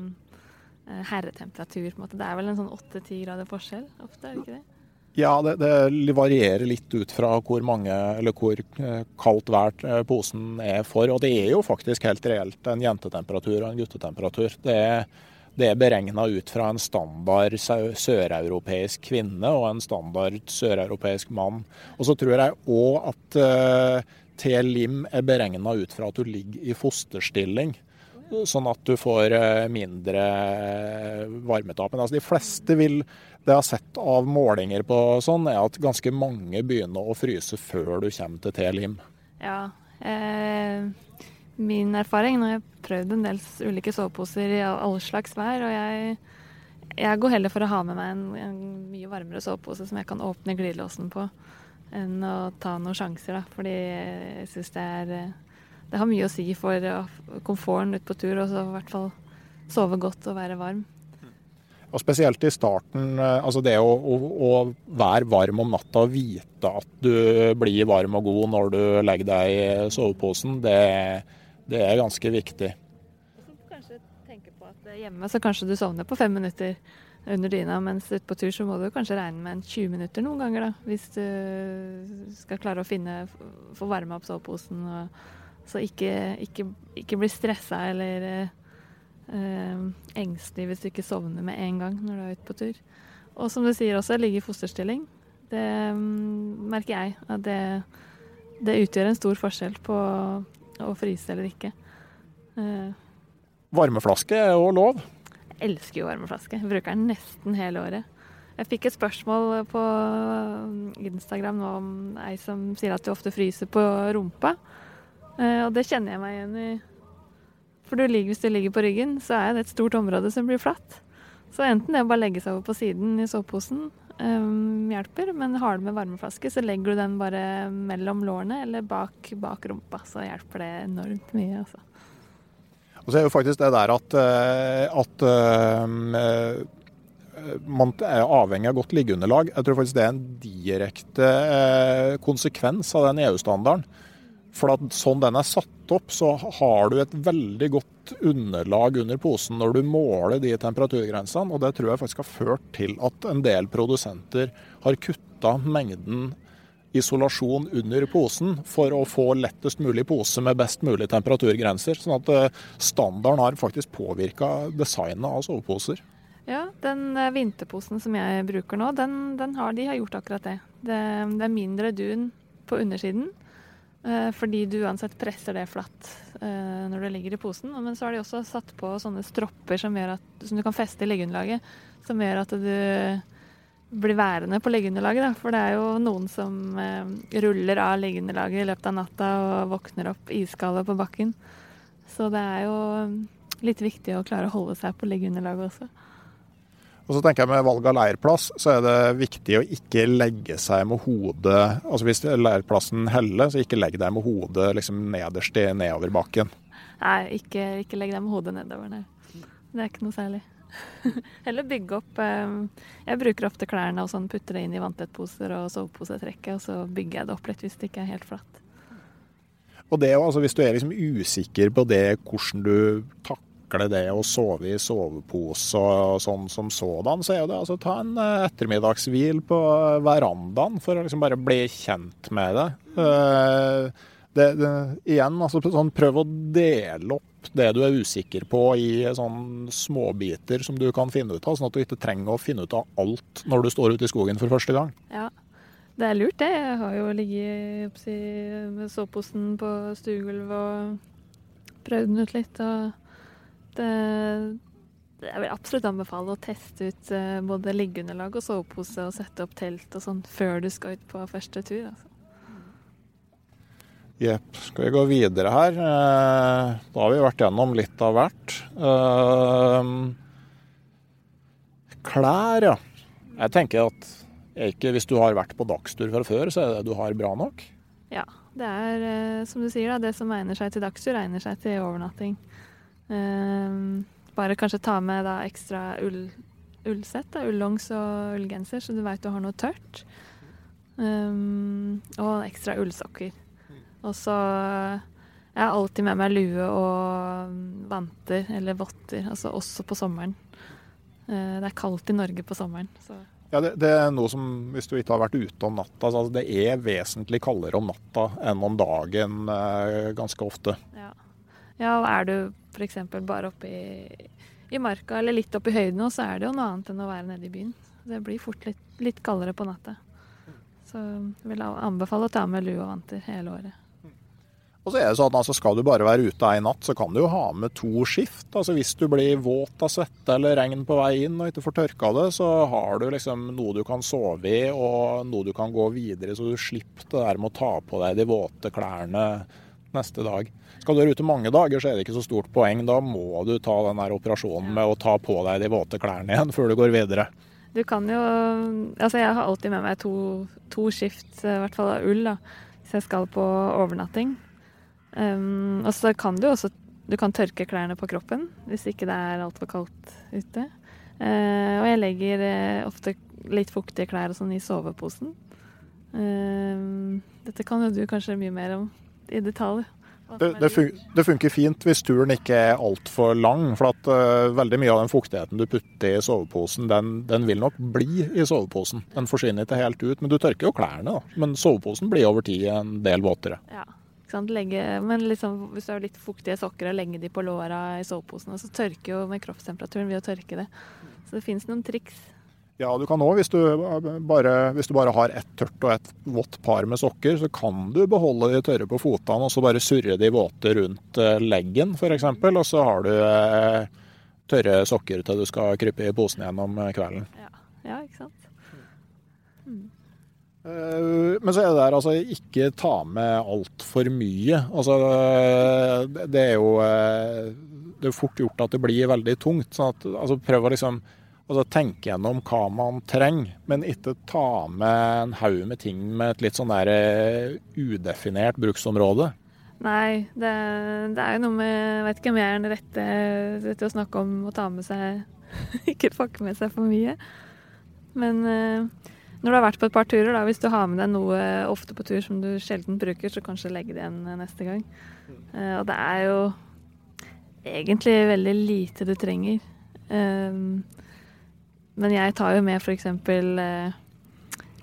uh, herretemperatur. på en måte. Det er vel en sånn åtte-ti grader forskjell ofte, er det ikke det? Ja, det, det, varierer litt ut fra hvor mange eller hvor eh, kaldt vær eh, posen er for. Og det er jo faktisk helt reelt en jentetemperatur og en guttetemperatur. Det er, det er beregna ut fra en standard søreuropeisk kvinne og en standard søreuropeisk mann. Og så tror jeg òg at uh, T-lim er beregna ut fra at du ligger i fosterstilling. Sånn at du får mindre varmetap. Men altså, de fleste vil det jeg har sett av målinger på sånn, er at ganske mange begynner å fryse før du kommer til T-lim. Ja. Eh, min erfaring Nå har jeg prøvd en del ulike soveposer i all slags vær, og jeg, jeg, går heller for å ha med meg en, en mye varmere sovepose som jeg kan åpne glidelåsen på. enn å ta noen sjanser, da. Fordi jeg syns det er eh, Det har mye å si for eh, komforten ute på tur, og så i hvert fall sove godt og være varm. Og spesielt i starten, eh, altså det å, å, å, være varm om natta og vite at du blir varm og god når du legger deg i soveposen, det, det er ganske viktig. Kanskje tenke på at hjemme så kanskje du sovner på fem minutter under dyna, mens ute på tur så må du kanskje regne med en 20 minutter noen ganger, da. Hvis du skal klare å finne få varma opp soveposen. Så ikke, ikke, ikke bli stressa eller eh, engstelig hvis du ikke sovner med en gang når du er ute på tur. Og som du sier også, ligge i fosterstilling. Det um, merker jeg at det, det, utgjør en stor forskjell på å fryse eller ikke. Eh. Varmeflaske er jo lov Jeg elsker jo varmeflaske. Jeg bruker den nesten hele året. Jeg fikk et spørsmål på Instagram nå om ei som sier at du ofte fryser på rumpa. Eh, og det kjenner jeg meg igjen i. For du ligger, hvis du ligger på ryggen, så er det et stort område som blir flatt. Så enten det å bare legge seg over på siden i soveposen um, hjelper, men har du med varmeflaske, så legger du den bare mellom lårene eller bak, bak rumpa. Så hjelper det enormt mye, altså. Og så er jo faktisk det der at, eh, at uh, man er avhengig av godt liggeunderlag. Jeg tror faktisk det er en direkte konsekvens av den EU-standarden. For sånn den er satt opp, så har du et veldig godt underlag under posen når du måler de temperaturgrensene. Og det tror jeg faktisk har ført til at en del produsenter har kutta mengden isolasjon under posen for å få lettest mulig pose med best mulig temperaturgrenser. Sånn at eh, standarden har faktisk påvirka designet av soveposer. Ja, den eh, vinterposen som jeg bruker nå, den, den har, de har gjort akkurat det. det. det. er mindre dun på undersiden. Eh, fordi du uansett presser det flatt når du ligger i posen. Men så har de også satt på sånne stropper som, at, som du kan feste i leggeunderlaget. Som gjør at du blir værende på leggeunderlaget. For det er jo noen som eh, ruller av leggeunderlaget i løpet av natta og våkner opp iskalde på bakken. Så det er jo litt viktig å klare å holde seg på leggeunderlaget også. Og så tenker jeg Med valg av leirplass så er det viktig å ikke legge seg med hodet altså Hvis leirplassen heller, så ikke legg deg med hodet liksom nederst i nedoverbakken. Nei, ikke, ikke legg deg med hodet nedover, nei. Det er ikke noe særlig. Heller bygge opp eh, Jeg bruker ofte klærne og sånn, putter det inn i vanntettposer og soveposetrekket, og så bygger jeg det opp litt hvis det ikke er helt flatt. Og det, altså, Hvis du er liksom usikker på det, hvordan du takler det å sove i sovepose og sånn som sådan, så er jo det altså ta en eh, ettermiddagshvil på verandaen for å liksom bare bli kjent med det. Uh, det, det, igjen, altså sånn, prøv å dele opp det du er usikker på i sånn småbiter som du kan finne ut av, sånn at du ikke trenger å finne ut av alt når du står ute i skogen for første gang. Ja, det er lurt det. Jeg har jo ligget med soveposen på stuegulvet og prøvd den ut litt. og det, jeg vil absolutt anbefale å teste ut eh, både liggeunderlag og sovepose og sette opp telt og sånn før du skal ut på første tur. altså. Jepp. Skal vi gå videre her? Eh, da har vi vært gjennom litt av hvert. Eh, klær, ja. Jeg tenker at ikke, hvis du har vært på dagstur fra før, så er det du har bra nok? Ja. Det er eh, som du sier, da, det som egner seg til dagstur, egner seg til overnatting. Bare kanskje ta med da ekstra ull, ullsett, da, ullongs og ullgenser, så du veit du har noe tørt. og ekstra ullsokker. Og så Jeg har alltid med meg lue og vanter eller votter, altså også på sommeren. Uh, det er kaldt i Norge på sommeren. Så. Ja, det, det, er noe som, Hvis du ikke har vært ute om natta, så altså, det er vesentlig kaldere om natta enn om dagen uh, ganske ofte. Ja. Ja, og er du f.eks. bare oppe i, i, marka eller litt oppe i høyden, så er det jo noe annet enn å være nede i byen. Det blir fort litt, litt kaldere på natta. Så jeg vil anbefale å ta med lue og vanter hele året. Og så er det sånn at altså, Skal du bare være ute ei natt, så kan du jo ha med to skift. Altså Hvis du blir våt av svette eller regn på vei inn og ikke får tørka det, så har du liksom noe du kan sove i og noe du kan gå videre, så du slipper det der med å ta på deg de våte klærne neste dag. Skal du være ute mange dager, så er det ikke så stort poeng. Da må du ta den der operasjonen med å ta på deg de våte klærne igjen før du går videre. Du kan jo Altså, jeg har alltid med meg to, to skift, i hvert fall av ull, da, hvis jeg skal på overnatting. Um, og så kan du også Du kan tørke klærne på kroppen hvis ikke det er altfor kaldt ute. Uh, og jeg legger uh, ofte litt fuktige klær og sånn i soveposen. Uh, dette kan jo du kanskje mye mer om i detalj. Det, det, fun det, funker fint hvis turen ikke er altfor lang. For at uh, veldig mye av den fuktigheten du putter i soveposen, den, den, vil nok bli i soveposen. Den forsvinner ikke helt ut. Men du tørker jo klærne, da. Men soveposen blir over tid en del våtere. Ja, legge, men liksom, hvis du har litt fuktige sokker, og legge de på låra i soveposen, så tørker jo med kroppstemperaturen ved å tørke det. Så det finnes noen triks. Ja, du kan òg, hvis, hvis, du bare har ett tørt og ett vått par med sokker, så kan du beholde de tørre på fotene og så bare surre de våte rundt eh, leggen f.eks. Og så har du eh, tørre sokker til du skal krype i posen igjen om eh, kvelden. Ja, ja ikke sant. Mm. Men så er det der altså ikke ta med altfor mye. Altså det er jo Det er fort gjort at det blir veldig tungt. sånn at altså Prøv å liksom Altså tenke gjennom hva man trenger, men ikke ta med en haug med ting med et litt sånn der eh, udefinert bruksområde. Nei, det, det er jo noe med Jeg vet ikke om jeg er den rette til å snakke om å ta med seg Ikke pakke med seg for mye. Men uh, når du har vært på et par turer, da, hvis du har med deg noe ofte på tur som du sjelden bruker, så kanskje legge det igjen neste gang. Og det er jo egentlig veldig lite du trenger. Um, men jeg tar jo med f.eks. Eh,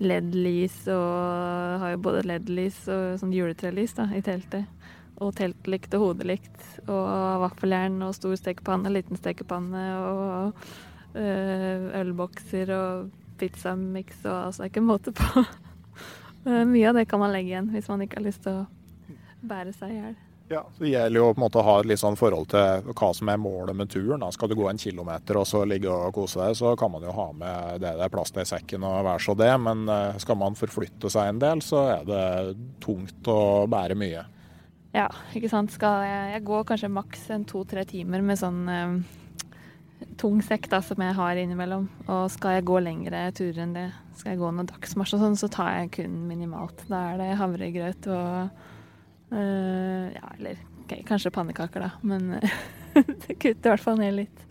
LED-lys og har jo både LED-lys og sånn juletrelys da, i teltet. Og teltlykt og hodelykt og vaffeljern og stor stekepanne, liten stekepanne og øh, ølbokser og pizzamiks og altså ikke måte på. Mye av det kan man legge igjen hvis man ikke har lyst til å bære seg i hjel. Ja, Det gjelder jo på en måte å ha et litt sånn forhold til hva som er målet med turen. Da. Skal du gå en kilometer og så ligge og kose deg, så kan man jo ha med det det er plass til i sekken og være så det. Men eh, skal man forflytte seg en del, så er det tungt å bære mye. Ja, ikke sant. Skal jeg, jeg går kanskje maks en to-tre timer med sånn um, tung sekk da, som jeg har innimellom. Og skal jeg gå lengre turer enn det, skal jeg gå noen dagsmarsj og sånn, så tar jeg kun minimalt. Da er det havregrøt og ja, eller okay, kanskje pannekaker, da. Men det kutter i hvert fall ned litt.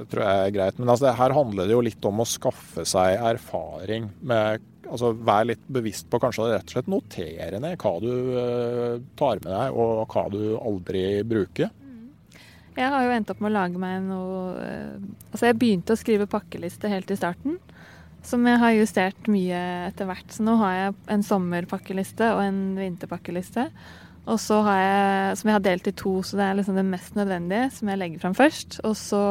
Det tror jeg er greit. Men altså, her handler det jo litt om å skaffe seg erfaring. med altså Vær litt bevisst på kanskje rett og slett notere ned hva du uh, tar med deg, og hva du aldri bruker. Jeg har jo endt opp med å lage meg noe uh, Altså, jeg begynte å skrive pakkeliste helt i starten. Som jeg har justert mye etter hvert. Så nå har jeg en sommerpakkeliste og en vinterpakkeliste. Og så har jeg, som jeg har delt i to, så det er liksom det mest nødvendige som jeg legger fram først. Og så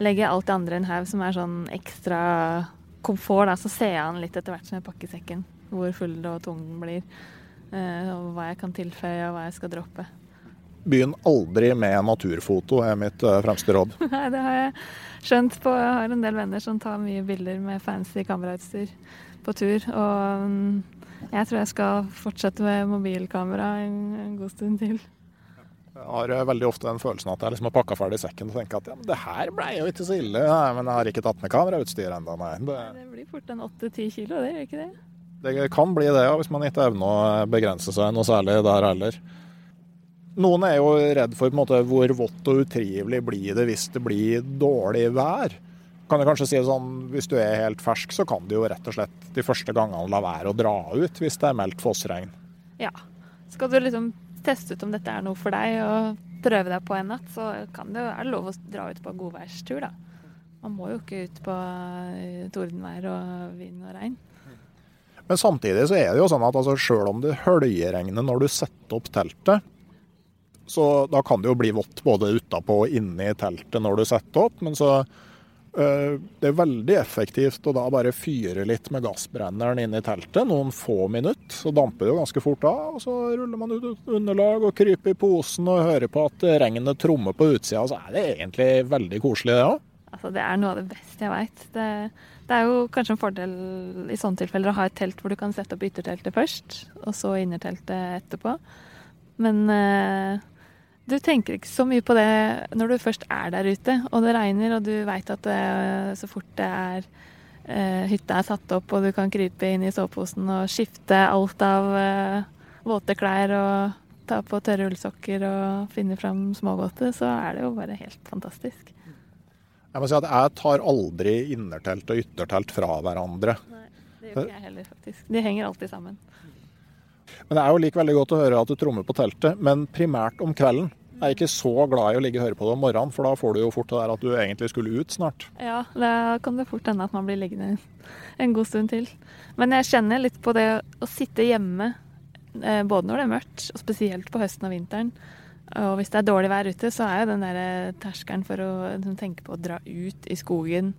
legger jeg alt det andre i en haug som er sånn ekstra komfort. Da. Så ser jeg an litt etter hvert som jeg pakker sekken, hvor full og tung den blir. Eh, og hva jeg kan tilføye, og hva jeg skal droppe. Begynn aldri med naturfoto, er mitt eh, fremste råd. Nei, det har jeg skjønt på. Jeg har en del venner som tar mye bilder med fancy kamerautstyr på tur. Og mm, jeg tror jeg skal fortsette med mobilkamera en, god stund til. Jeg har eh, veldig ofte den følelsen at jeg liksom har pakka ferdig sekken og tenker at ja, men det her ble jo ikke så ille. Nei, men jeg har ikke tatt med kamerautstyr ennå, nei. Det... det blir fort en åtte-ti kilo, det gjør ikke det? Det kan bli det, ja, hvis man ikke evner å begrense seg noe særlig der heller. Noen er jo redd for måte, hvor vått og utrivelig blir det hvis det blir dårlig vær. Kan du kanskje si sånn, Hvis du er helt fersk, så kan du jo rett og slett de første gangene la være å dra ut hvis det er meldt fossregn. Ja. Skal du liksom teste ut om dette er noe for deg og prøve deg på en natt, så kan det, er det lov å dra ut på godværstur, da. Man må jo ikke ut på eh, tordenvær og vind og regn. Men samtidig så er det jo sånn at altså, sjøl om det høljeregner når du setter opp teltet, så da kan det jo bli vått både utapå og inne i teltet når du setter opp. Men så øh, Det er veldig effektivt å da bare fyre litt med gassbrenneren inn i teltet noen få minutter. Så damper det jo ganske fort av. og Så ruller man ut underlag og kryper i posen og hører på at regnet trommer på utsida. Så er det egentlig veldig koselig, det òg. Altså, det er noe av det beste jeg veit. Det, det, er jo kanskje en fordel i sånne tilfeller å ha et telt hvor du kan sette opp ytterteltet først, og så innerteltet etterpå. Men øh, Du tenker ikke så mye på det når du først er der ute, og det regner, og du veit at det, så fort det er eh, hytta er satt opp, og du kan krype inn i soveposen og skifte alt av eh, våte klær og ta på tørre ullsokker og finne fram smågodtet, så er det jo bare helt fantastisk. Jeg må si at jeg tar aldri innertelt og yttertelt fra hverandre. Nei, det gjør ikke jeg heller, faktisk. De henger alltid sammen. Men det er jo like veldig godt å høre at du trommer på teltet, men primært om kvelden. Jeg er ikke så glad i å ligge og høre på det om morgenen, for da får du jo fort det der at du egentlig skulle ut snart. Ja, da kan det fort hende at man blir liggende en god stund til. Men jeg kjenner litt på det å sitte hjemme, eh, både når det er mørkt, og spesielt på høsten og vinteren. Og hvis det er dårlig vær ute, så er jo den der eh, terskelen for å liksom, tenke på å dra ut i skogen,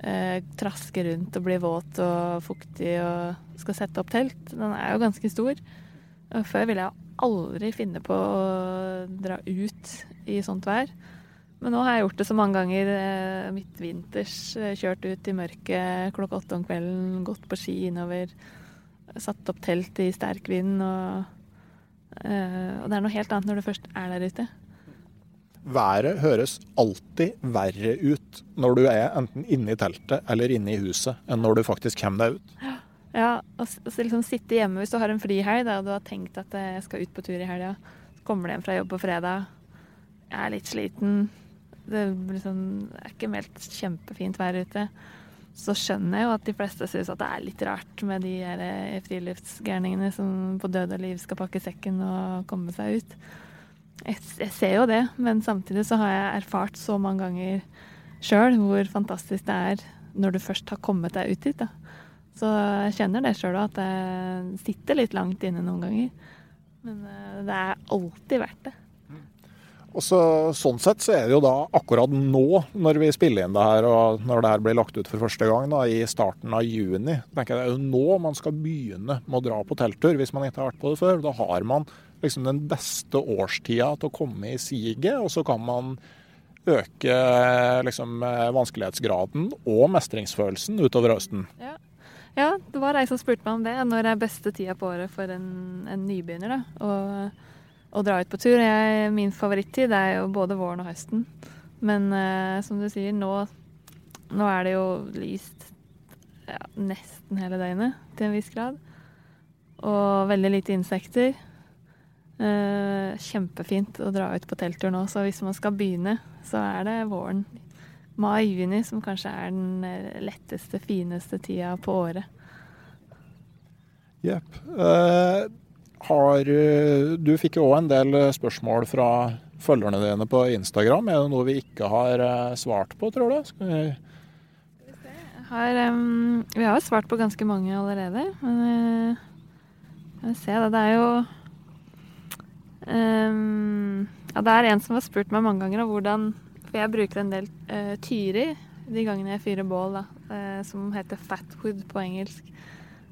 eh, traske rundt og bli våt og fuktig og skal sette opp telt, den er jo ganske stor. Og før ville jeg aldri finne på å dra ut i sånt vær. Men nå har jeg gjort det så mange ganger eh, midtvinters. eh, Kjørt ut i mørket klokka åtte om kvelden, gått på ski innover. Satt opp telt i sterk vind. Og, eh, og det er noe helt annet når du først er der ute. Været høres alltid verre ut når du er enten inne i teltet eller inne i huset, enn når du faktisk kommer deg ut. Ja, og liksom sitte hjemme hvis du har en frihelg og du har tenkt at eh, jeg skal ut på tur i helga. Så kommer du hjem fra jobb på fredag. Jeg er litt sliten. Det, liksom, er ikke meldt kjempefint vær ute. Så skjønner jeg jo at de fleste syns at det er litt rart med de eh, friluftsgærningene som på død og liv skal pakke sekken og komme seg ut. Jeg, jeg ser jo det, men samtidig så har jeg erfart så mange ganger sjøl hvor fantastisk det er når du først har kommet deg ut dit. da. Så jeg kjenner det sjøl òg, at jeg sitter litt langt inne noen ganger. Men eh, det er alltid verdt det. Og så, Sånn sett så er det jo da akkurat nå, når vi spiller inn det her, og når det her blir lagt ut for første gang da, i starten av juni, tenker jeg det er jo nå man skal begynne med å dra på telttur, hvis man ikke har vært på det før. Da har man liksom den beste årstida til å komme i siget, og så kan man øke liksom, eh, vanskelighetsgraden og mestringsfølelsen utover høsten. Ja. ja, det var ei som spurte meg om det. Når er beste tida på året for en, en nybegynner da, å, å dra ut på tur? Jeg, min favorittid er jo både våren og høsten. Men eh, som du sier, nå, nå er det jo lyst ja, nesten hele døgnet til en viss grad. Og veldig lite insekter. Eh, kjempefint å dra ut på telttur nå, så hvis man skal begynne, så er det våren. Mai-juni som kanskje er den eh, letteste, fineste tida på året. Jepp. Uh, har Du fikk jo òg en del spørsmål fra følgerne dine på Instagram. Er det noe vi ikke har svart på, tror du? Skal vi Har, um, vi har jo svart på ganske mange allerede, men uh, skal vi se, da. Det er jo em, Ja, det er en som har spurt meg mange ganger om hvordan For jeg bruker en del uh, tyri de gangene jeg fyrer bål, da, uh, som heter fatwood på engelsk.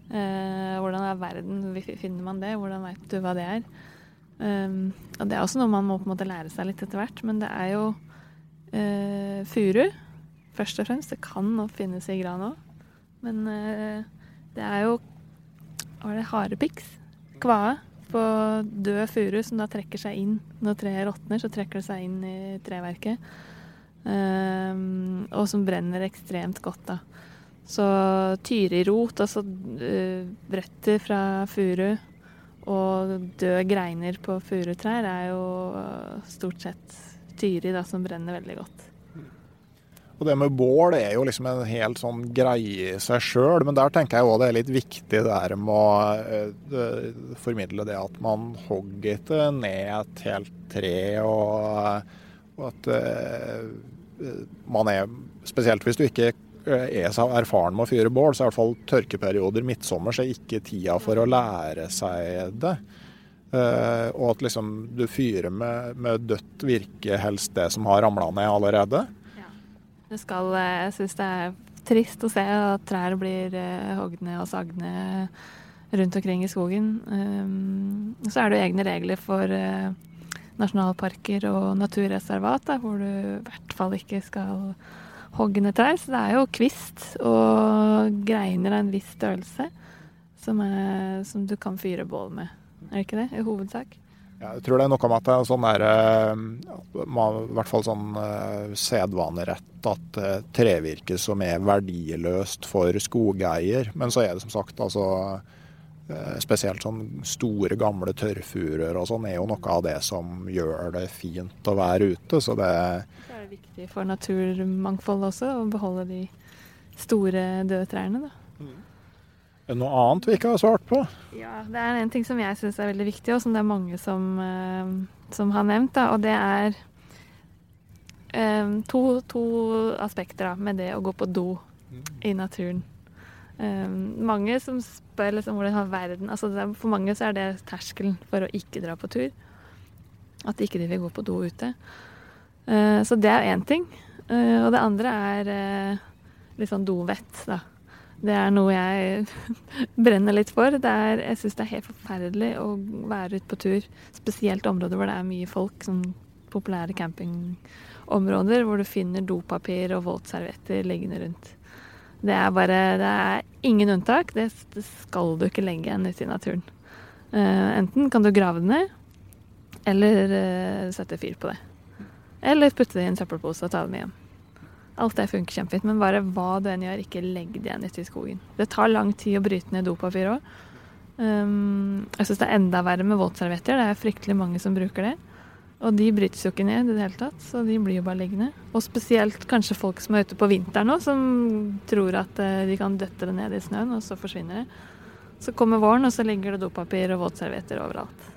Uh, hvordan er verden? Finner man det? Hvordan veit du hva det er? Um, og det er også noe man må på en måte lære seg litt etter hvert, men det er jo eh, furu først og fremst. Det kan nok finnes i gran òg, men eh, det er jo Hva er det? Harepiks? Kvae på død furu som da trekker seg inn når treet råtner, så trekker det seg inn i treverket. Um, og som brenner ekstremt godt, da. Så tyrirot, altså uh, røtter fra furu og døde greiner på furutrær er jo uh, stort sett tyri da, som brenner veldig godt. Og det med bål er jo liksom en helt sånn greie i seg sjøl, men der tenker jeg òg det er litt viktig det der med å eh, formidle det at man hogger ikke ned et helt tre, og, og at eh, man er Spesielt hvis du ikke eh, er så erfaren med å fyre bål, så er i hvert fall tørkeperioder midtsommer så er ikke tida for å lære seg det. Uh, og at liksom du fyrer med, med dødt virke, helst det som har ramla ned allerede. Det skal, eh, jeg syns det er trist å se at trær blir eh, hogd ned og sagd ned rundt omkring i skogen. Um, så er det jo egne regler for eh, nasjonalparker og naturreservat, da, hvor du i hvert fall ikke skal hogge ned trær. Så det er jo kvist og greiner av en viss størrelse som, er, som du kan fyre bål med. Er det ikke det, i hovedsak? Jeg tror det er noe med at det er sånn der, eh, i hvert fall sånn eh, sedvanerett at eh, trevirke som er verdiløst for skogeier. Men så er det som sagt altså Spesielt sånn store, gamle tørrfurer og sånn er jo noe av det som gjør det fint å være ute. Så det, det er viktig for naturmangfoldet også, å beholde de store, døde trærne. da. Er det noe annet vi ikke har svart på? Ja, Det er en ting som jeg syns er veldig viktig, og som det er mange som, uh, som har nevnt. Da, og det er um, to, to, aspekter da, med det å gå på do i naturen. Um, mange som spør liksom hvordan har verden altså For mange så er det terskelen for å ikke dra på tur. At ikke de vil gå på do ute. Uh, så det er én ting. Uh, og det andre er litt sånn dovett, da. Det er noe jeg brenner litt for. Er, jeg syns det er helt forferdelig å være ute på tur. Spesielt områder hvor det er mye folk, sånn populære campingområder hvor du finner dopapir og våtservietter liggende rundt. Det er bare Det er ingen unntak. Det, det skal du ikke legge igjen ute i naturen. Uh, enten kan du grave det ned, eller uh, sette fyr på det. Eller putte det i en søppelpose og ta det med hjem. Alt det funker kjempefint, men bare hva du enn gjør, ikke legg det igjen ute i skogen. Det tar lang tid å bryte ned dopapir òg. Um, jeg syns det er enda verre med våtservietter. Det er fryktelig mange som bruker det. Og de brytes jo ikke ned i det hele tatt, så de blir jo bare liggende. Og spesielt kanskje folk som er ute på vinteren nå, som tror at eh, de kan døtte det ned i snøen, og så forsvinner det. Så kommer våren, og så ligger det dopapir og våtservietter overalt.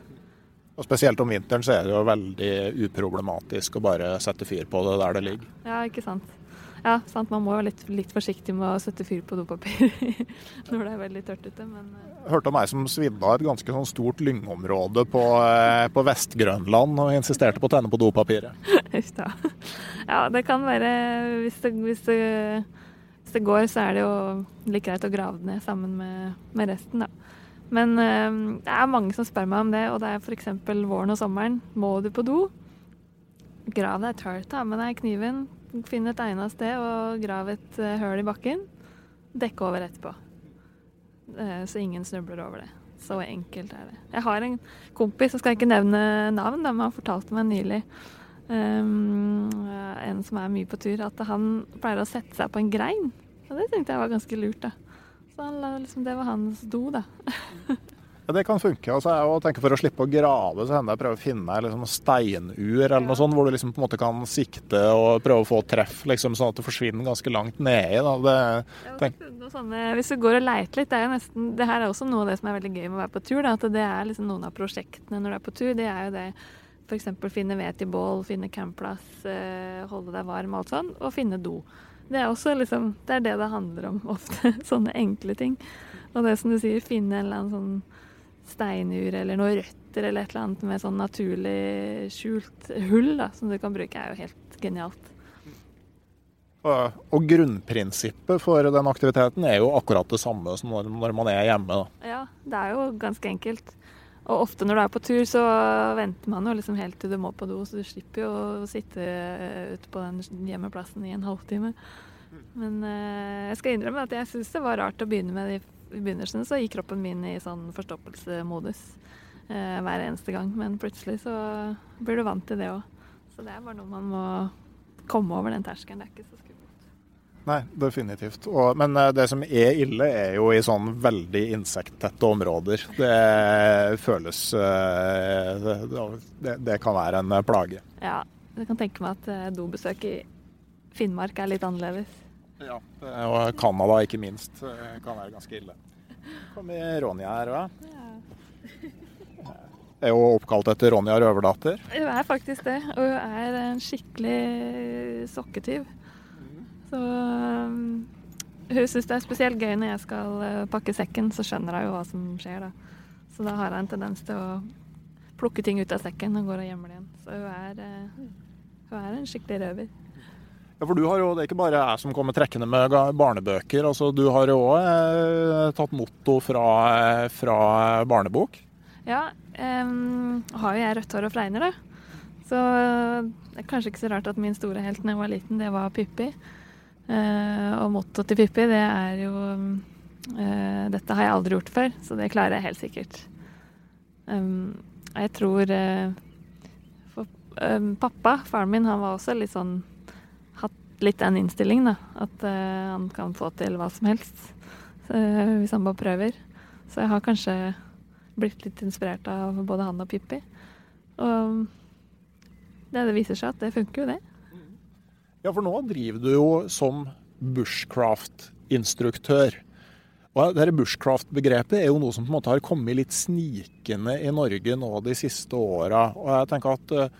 Og Spesielt om vinteren så er det jo veldig uproblematisk å bare sette fyr på det der det ligger. Ja, ikke sant. Ja, sant. Man må være litt, litt, forsiktig med å sette fyr på dopapir når det er veldig tørt ute. Men eh. hørte om ei som svidde av et ganske sånn stort lyngområde på, eh, på Vest-Grønland og insisterte på å tenne på dopapiret. ja, det kan være hvis det, hvis, det, hvis det, går, så er det jo like greit å grave det ned sammen med, med resten, da. Men øh, det er mange som spør meg om det, og det er f.eks. våren og sommeren. Må du på do? Grav deg tørt, ta med deg kniven, Finn et egnet sted og grav et uh, høl i bakken. Dekke over etterpå. Uh, så ingen snubler over det. Så enkelt er det. Jeg har en kompis, jeg skal ikke nevne navn, men han fortalte meg nylig um, en som er mye på tur, at han pleier å sette seg på en grein. Og det tenkte jeg var ganske lurt, da. Så han, liksom, det var hans do, da. Ja, Det kan funke. Altså, jeg tenker For å slippe å grave, så hender jeg prøver å finne liksom, steinur eller noe sånt, hvor du liksom på en måte kan sikte og prøve å få treff, liksom, sånn at det forsvinner ganske langt nedi. Sånne, hvis du går og leiter litt, det er jo nesten Det her er også noe av det som er veldig gøy med å være på tur. Da, at det er liksom noen av prosjektene når du er på tur. Det er jo det f.eks. finne ved til bål, finne campplass, eh, holde deg varm og alt sånn, og finne do. Det er også liksom Det er det det handler om ofte. Sånne enkle ting. Og det som du sier, finne en eller annen sånn steinur eller noen røtter eller et eller annet med sånn naturlig skjult hull da, som du kan bruke, er jo helt genialt. Og grunnprinsippet for den aktiviteten er jo akkurat det samme som når man er hjemme. Da. Ja, det er jo ganske enkelt. Og ofte når du er på tur, så venter man jo liksom helt til du må på do, så du slipper jo å sitte ute på den hjemmeplassen i en halvtime. Men eh, jeg skal innrømme at jeg syns det var rart å begynne med de i begynnelsen så gikk kroppen min i sånn forstoppelsesmodus eh, hver eneste gang. Men plutselig så blir du vant til det òg. Så det er bare noe man må komme over den terskelen. Det er ikke så skummelt. Nei, definitivt. Og, men eh, det som er ille, er jo i sånn veldig insekttette områder. Det føles eh, det, det, kan være en plage. Ja, jeg kan tenke meg at eh, dobesøk i Finnmark er litt annerledes. Ja, og Canada ikke minst kan være ganske ille. Kommer Ronja her òg? Ja. Er hun oppkalt etter Ronja Røverdatter? Hun er faktisk det. Og hun er en skikkelig sokketyv. Så um, hun syns det er spesielt gøy når jeg skal uh, pakke sekken, så skjønner hun jo hva som skjer da. Så da har hun en tendens til å plukke ting ut av sekken og går og gjemmer det igjen. Så hun er, uh, hun er en skikkelig røver. Ja, for du har jo, Det er ikke bare jeg som kommer trekkende med barnebøker. altså Du har jo òg eh, tatt motto fra, fra barnebok. Ja, um, har jo jeg rødt hår og fregner, da. Så det er kanskje ikke så rart at min store helt da jeg var liten, det var Pippi. Uh, og mottoet til Pippi, det er jo uh, Dette har jeg aldri gjort før, så det klarer jeg helt sikkert. Um, jeg tror eh, for, eh, Pappa, faren min, han var også litt sånn litt den innstillingen, da. At uh, han kan få til hva som helst. eh, hvis han bare prøver. Så jeg har kanskje blitt litt inspirert av både han og Pippi. Og det, det viser seg at det funker jo, det. Ja, for nå driver du jo som bushcraft-instruktør. Og dette Bushcraft-begrepet er jo noe som på en måte har kommet litt snikende i Norge nå de siste åra. Og jeg tenker at eh,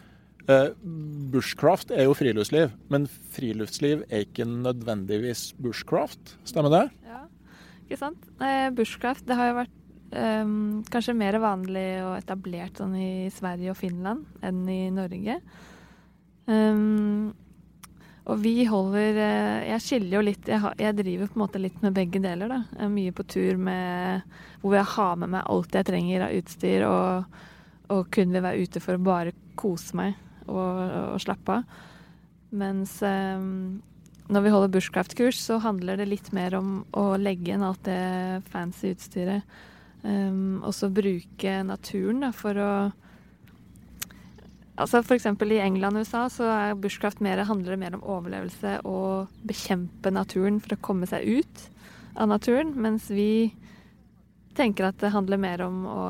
bushcraft er jo friluftsliv, men friluftsliv er ikke nødvendigvis bushcraft. Stemmer det? Ja, ikke sant? Eh, bushcraft det har jo vært um, kanskje mer vanlig og etablert sånn i Sverige og Finland enn i Norge. Um, og vi holder eh, Jeg skiller jo litt jeg, har, jeg, driver på en måte litt med begge deler, da. Jeg er mye på tur med hvor jeg har med meg alt jeg trenger av utstyr, og, og kun vil være ute for å bare kose meg og, og slappe av. Mens um, når vi holder bushcraft-kurs, så handler det litt mer om å legge inn alt det fancy utstyret. Um, og så bruke naturen da, for å Altså F.eks. i England og USA så er bushcraft mer, handler det mer om overlevelse og bekjempe naturen for å komme seg ut av naturen. Mens vi tenker at det handler mer om å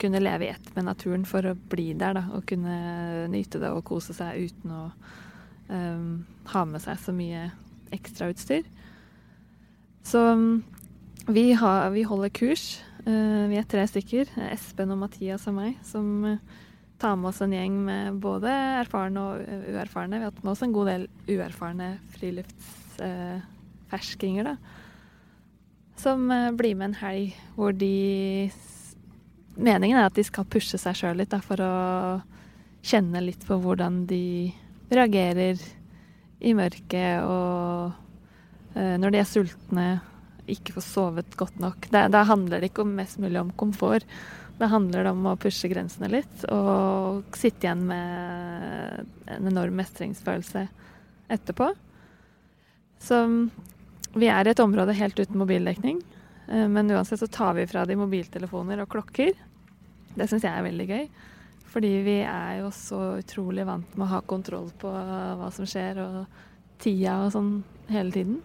kunne leve i ett med naturen for å bli der. Da, og kunne nyte det og kose seg uten å um, ha med seg så mye ekstrautstyr. Så vi, har, vi holder kurs. Uh, vi er tre stykker. Espen og Mathias og meg. som... Uh, tar med oss en gjeng med både erfarne og uerfarne. Vi har hatt med oss en god del uerfarne friluftsferskinger, uh, da. Som eh, blir med en helg hvor de Meningen er at de skal pushe seg sjøl litt, da, for å kjenne litt på hvordan de reagerer i mørket og eh, når de er sultne, ikke får sovet godt nok. Da handler det ikke mest mulig om komfort. Da handler det om å pushe grensene litt og sitte igjen med en enorm mestringsfølelse etterpå. Så vi er i et område helt uten mobildekning. Eh, men uansett så tar vi fra de mobiltelefoner og klokker. Det syns jeg er veldig gøy. Fordi vi er jo så utrolig vant med å ha kontroll på hva som skjer, og tida og sånn hele tiden.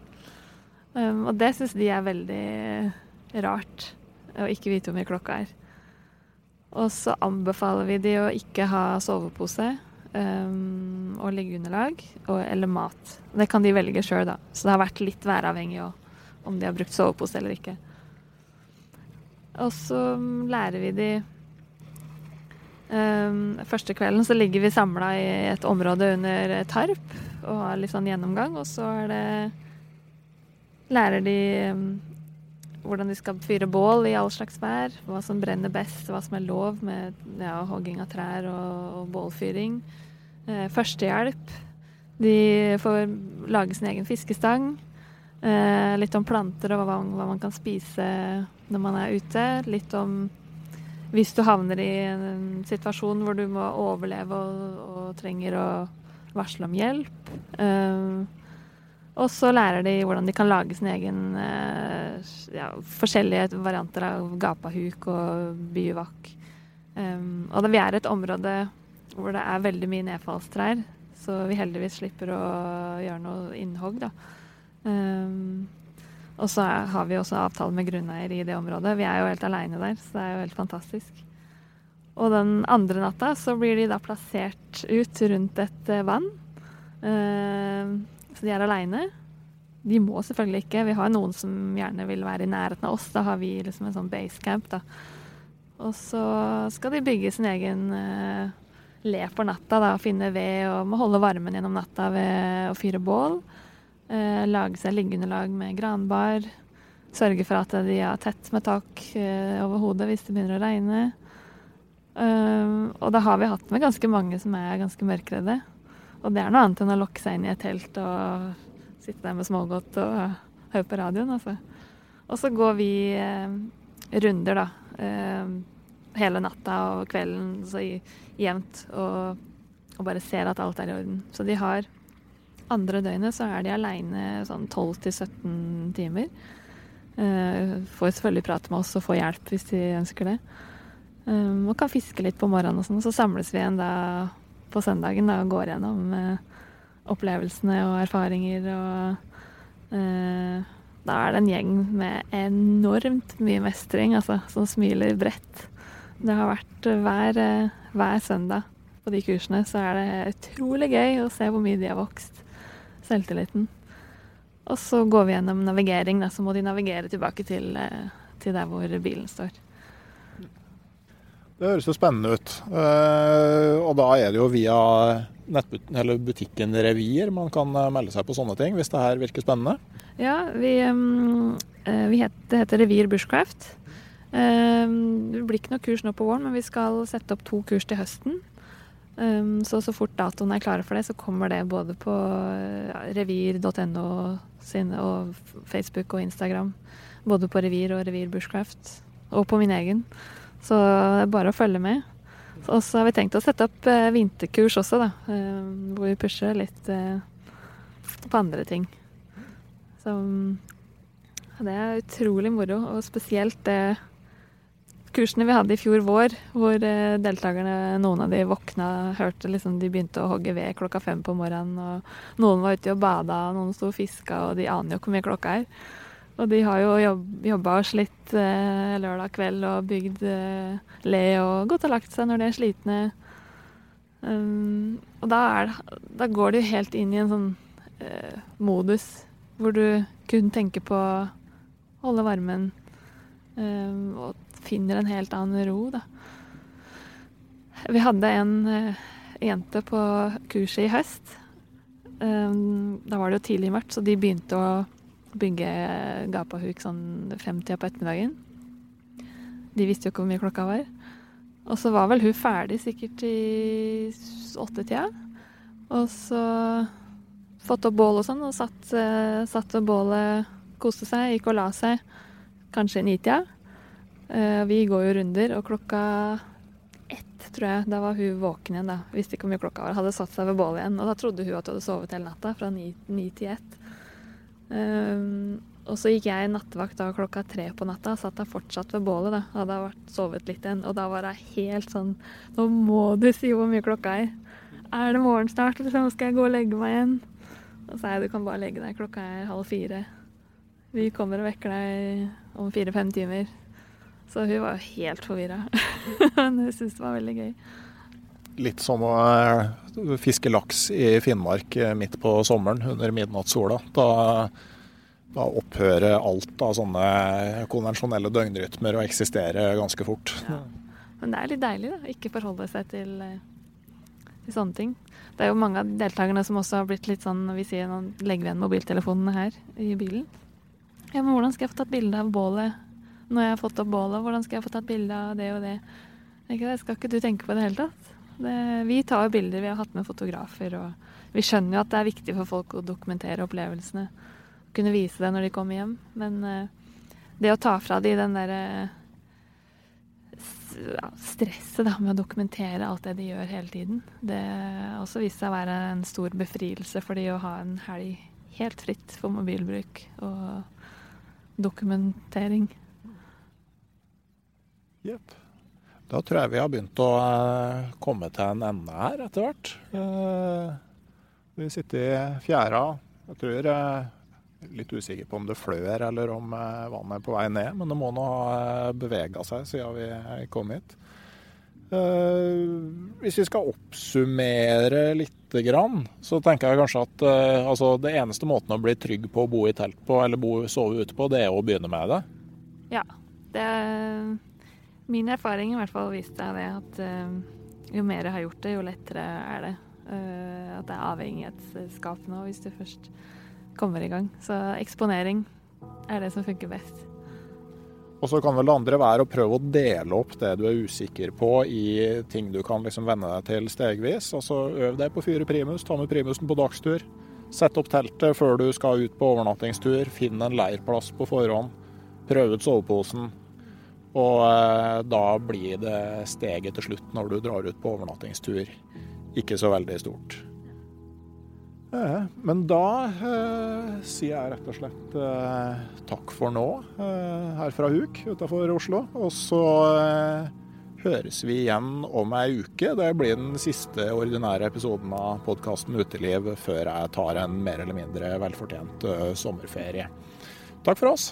Um, og det syns de er veldig rart, å ikke vite hvor mye klokka er. Og så anbefaler vi de å ikke ha sovepose um, og liggeunderlag eller mat. Det kan de velge sjøl, da. Så det har vært litt væravhengig òg om de har brukt sovepose eller ikke. Og så lærer vi de um, Første kvelden så ligger vi samla i et område under tarp og har litt sånn gjennomgang, og så er det Lærer de um, hvordan de skal fyre bål i all slags vær. Hva som brenner best, hva som er lov med ja, hogging av trær og, og bålfyring. Eh, førstehjelp. De får lage sin egen fiskestang. Eh, litt om planter og hva, hva, man kan spise når man er ute. Litt om hvis du havner i en situasjon hvor du må overleve og, og trenger å varsle om hjelp. Uh, og så lærer de hvordan de kan lage sin egen uh, ja, forskjellige varianter av gapahuk og byvakk. Um, og vi er et område hvor det er veldig mye nedfallstrær, så vi heldigvis slipper å gjøre noe innhogg, da. Um, og så har vi også avtale med grunneier i det området. Vi er jo helt aleine der, så det er jo helt fantastisk. Og den andre natta så blir de da plassert ut rundt et uh, vann. Uh, så de er aleine. De må selvfølgelig ikke. Vi har noen som gjerne vil være i nærheten av oss. Da har vi liksom en sånn basecamp, da. Og så skal de bygge sin egen uh, le for natta, da. Finne ved og må holde varmen gjennom natta ved å fyre bål. Uh, lage seg liggeunderlag med granbar. Sørge for at de har tett med tak eh, over hodet hvis det begynner å regne. og da har vi hatt med ganske mange som er ganske mørkredde. Og det er noe annet enn å lokke seg inn i et telt og sitte der med smågodt og høre på radioen, altså. Og så går vi eh, runder, da. Eh, hele natta og kvelden så jevnt. Og, og, bare ser at alt er i orden. Så de har Andre døgnet så er de aleine sånn 12-17 timer. Eh, får selvfølgelig prate med oss og få hjelp hvis de ønsker det. Um, og kan fiske litt på morgenen og sånn. Så samles vi igjen da på søndagen da, og går gjennom uh, opplevelsene og erfaringer og uh, Da er det en gjeng med enormt mye mestring, altså, som smiler bredt. Det har vært hver, hver søndag på de kursene, så er det utrolig gøy å se hvor mye de har vokst. Selvtilliten. Og så går vi gjennom navigering, da, så må de navigere tilbake til, til der hvor bilen står. Det høres jo spennende ut. Uh, og da er det jo via butikken Revir man kan eh, melde seg på sånne ting, hvis det her virker spennende? Ja, vi, um, vi heter, det heter Revir Bushcraft. Det blir ikke noe kurs nå på våren, men vi skal sette opp to kurs til høsten. Um, så så fort datoen er klare for det, så kommer det både på revir.no og Facebook og Instagram. Både på Revir og Revir Bushcraft. Og på min egen. Så det er bare å følge med. Og så har vi tenkt å sette opp eh, vinterkurs også, da. Eh, hvor vi pusher litt eh, på andre ting. Så det er utrolig moro. Og spesielt det kursene vi hadde i fjor vår, hvor eh, deltakerne, noen av de våkna, hørte liksom de begynte å hogge ved klokka fem på morgenen. Og noen var ute og bada, noen sto og fiska, og de aner jo hvor mye klokka er. Og de har jo jobb, jobba og slitt eh, lørdag kveld og bygd eh, le og gått og lagt seg når de er slitne. Um, og da, er, da, går du helt inn i en sånn eh, modus hvor du kun tenker på å holde varmen um, og finner en helt annen ro, da. Vi hadde en eh, jente på kurset i høst. Um, da var det jo tidlig mørkt, så de begynte å bygge gapahuk sånn femtida på ettermiddagen. De visste jo ikke hvor mye klokka var. Og så var vel hun ferdig sikkert i åttetida. Og så fått opp bål og sånn, og satt, uh, satt ved bålet, koste seg, gikk og la seg. Kanskje i nitida. Uh, vi går jo runder, og klokka ett, tror jeg, da var hun våken igjen. da. Visste ikke hvor mye klokka var. Hadde satt seg ved bålet igjen. Og da trodde hun at hun hadde sovet hele natta, fra ni, ni til ett. Um, og så gikk jeg nattevakt da klokka tre på natta. Satt da fortsatt ved bålet. da, Hadde vært sovet litt igjen. Og da var jeg helt sånn Nå må du si hvor mye klokka er. Er det morgen snart? Liksom, skal jeg gå og legge meg igjen? Og sa jeg du kan bare legge deg. Klokka er halv fire. Vi kommer og vekker deg om fire-fem timer. Så hun var jo helt forvirra. Men hun syntes det var veldig gøy. Litt som å eh, fiske laks i Finnmark eh, midt på sommeren under midnattssola. Da, da opphører alt av sånne konvensjonelle døgnrytmer å eksistere ganske fort. Ja. Men det er litt deilig, da. Ikke forholde seg til, eh, til, sånne ting. Det er jo mange av deltakerne som også har blitt litt sånn vi sier nå legger igjen mobiltelefonene her i bilen. Ja, men hvordan skal jeg få tatt bilde av bålet når jeg har fått opp bålet? Hvordan skal jeg få tatt bilde av det og det? Ikke det? Skal ikke du tenke på det i det hele tatt? Det, vi tar jo bilder, vi har hatt med fotografer. Og vi skjønner jo at det er viktig for folk å dokumentere opplevelsene. Kunne vise det når de kommer hjem. Men uh, det å ta fra de den derre stresset da, med å dokumentere alt det de gjør hele tiden, det har også vist seg å være en stor befrielse for de å ha en helg helt fritt for mobilbruk og dokumentering. Yep. Da tror jeg vi har begynt å eh, komme til en ende her etter hvert. Eh, vi sitter i fjæra. Jeg tror jeg er litt usikker på om det flør eller om eh, vannet er på vei ned, men det må nå ha bevega seg siden vi kom hit. Hvis vi skal oppsummere litt, så tenker jeg kanskje at altså, det eneste måten å bli trygg på å bo i telt på, eller bo, sove ute på, det er å begynne med det. Ja, det Min erfaring i hvert fall viste det at uh, jo mer jeg har gjort det, jo lettere er det. Uh, at det er avhengighetsskap nå hvis du først kommer i gang. Så eksponering er det som funker best. Og så kan vel det andre være å prøve å dele opp det du er usikker på i ting du kan liksom venne deg til stegvis. Altså øv deg på fyre primus, ta med primusen på dagstur. Sett opp teltet før du skal ut på overnattingstur. Finn en leirplass på forhånd. Prøv ut soveposen. Og eh, da blir det steget til slutt når du drar ut på overnattingstur, ikke så veldig stort. Eh, men da eh, sier jeg rett og slett takk for nå her fra Huk utafor Oslo. Og så høres vi igjen om ei uke. Det blir den siste ordinære episoden av podkasten Uteliv før jeg tar en mer eller mindre velfortjent sommerferie. Takk for oss.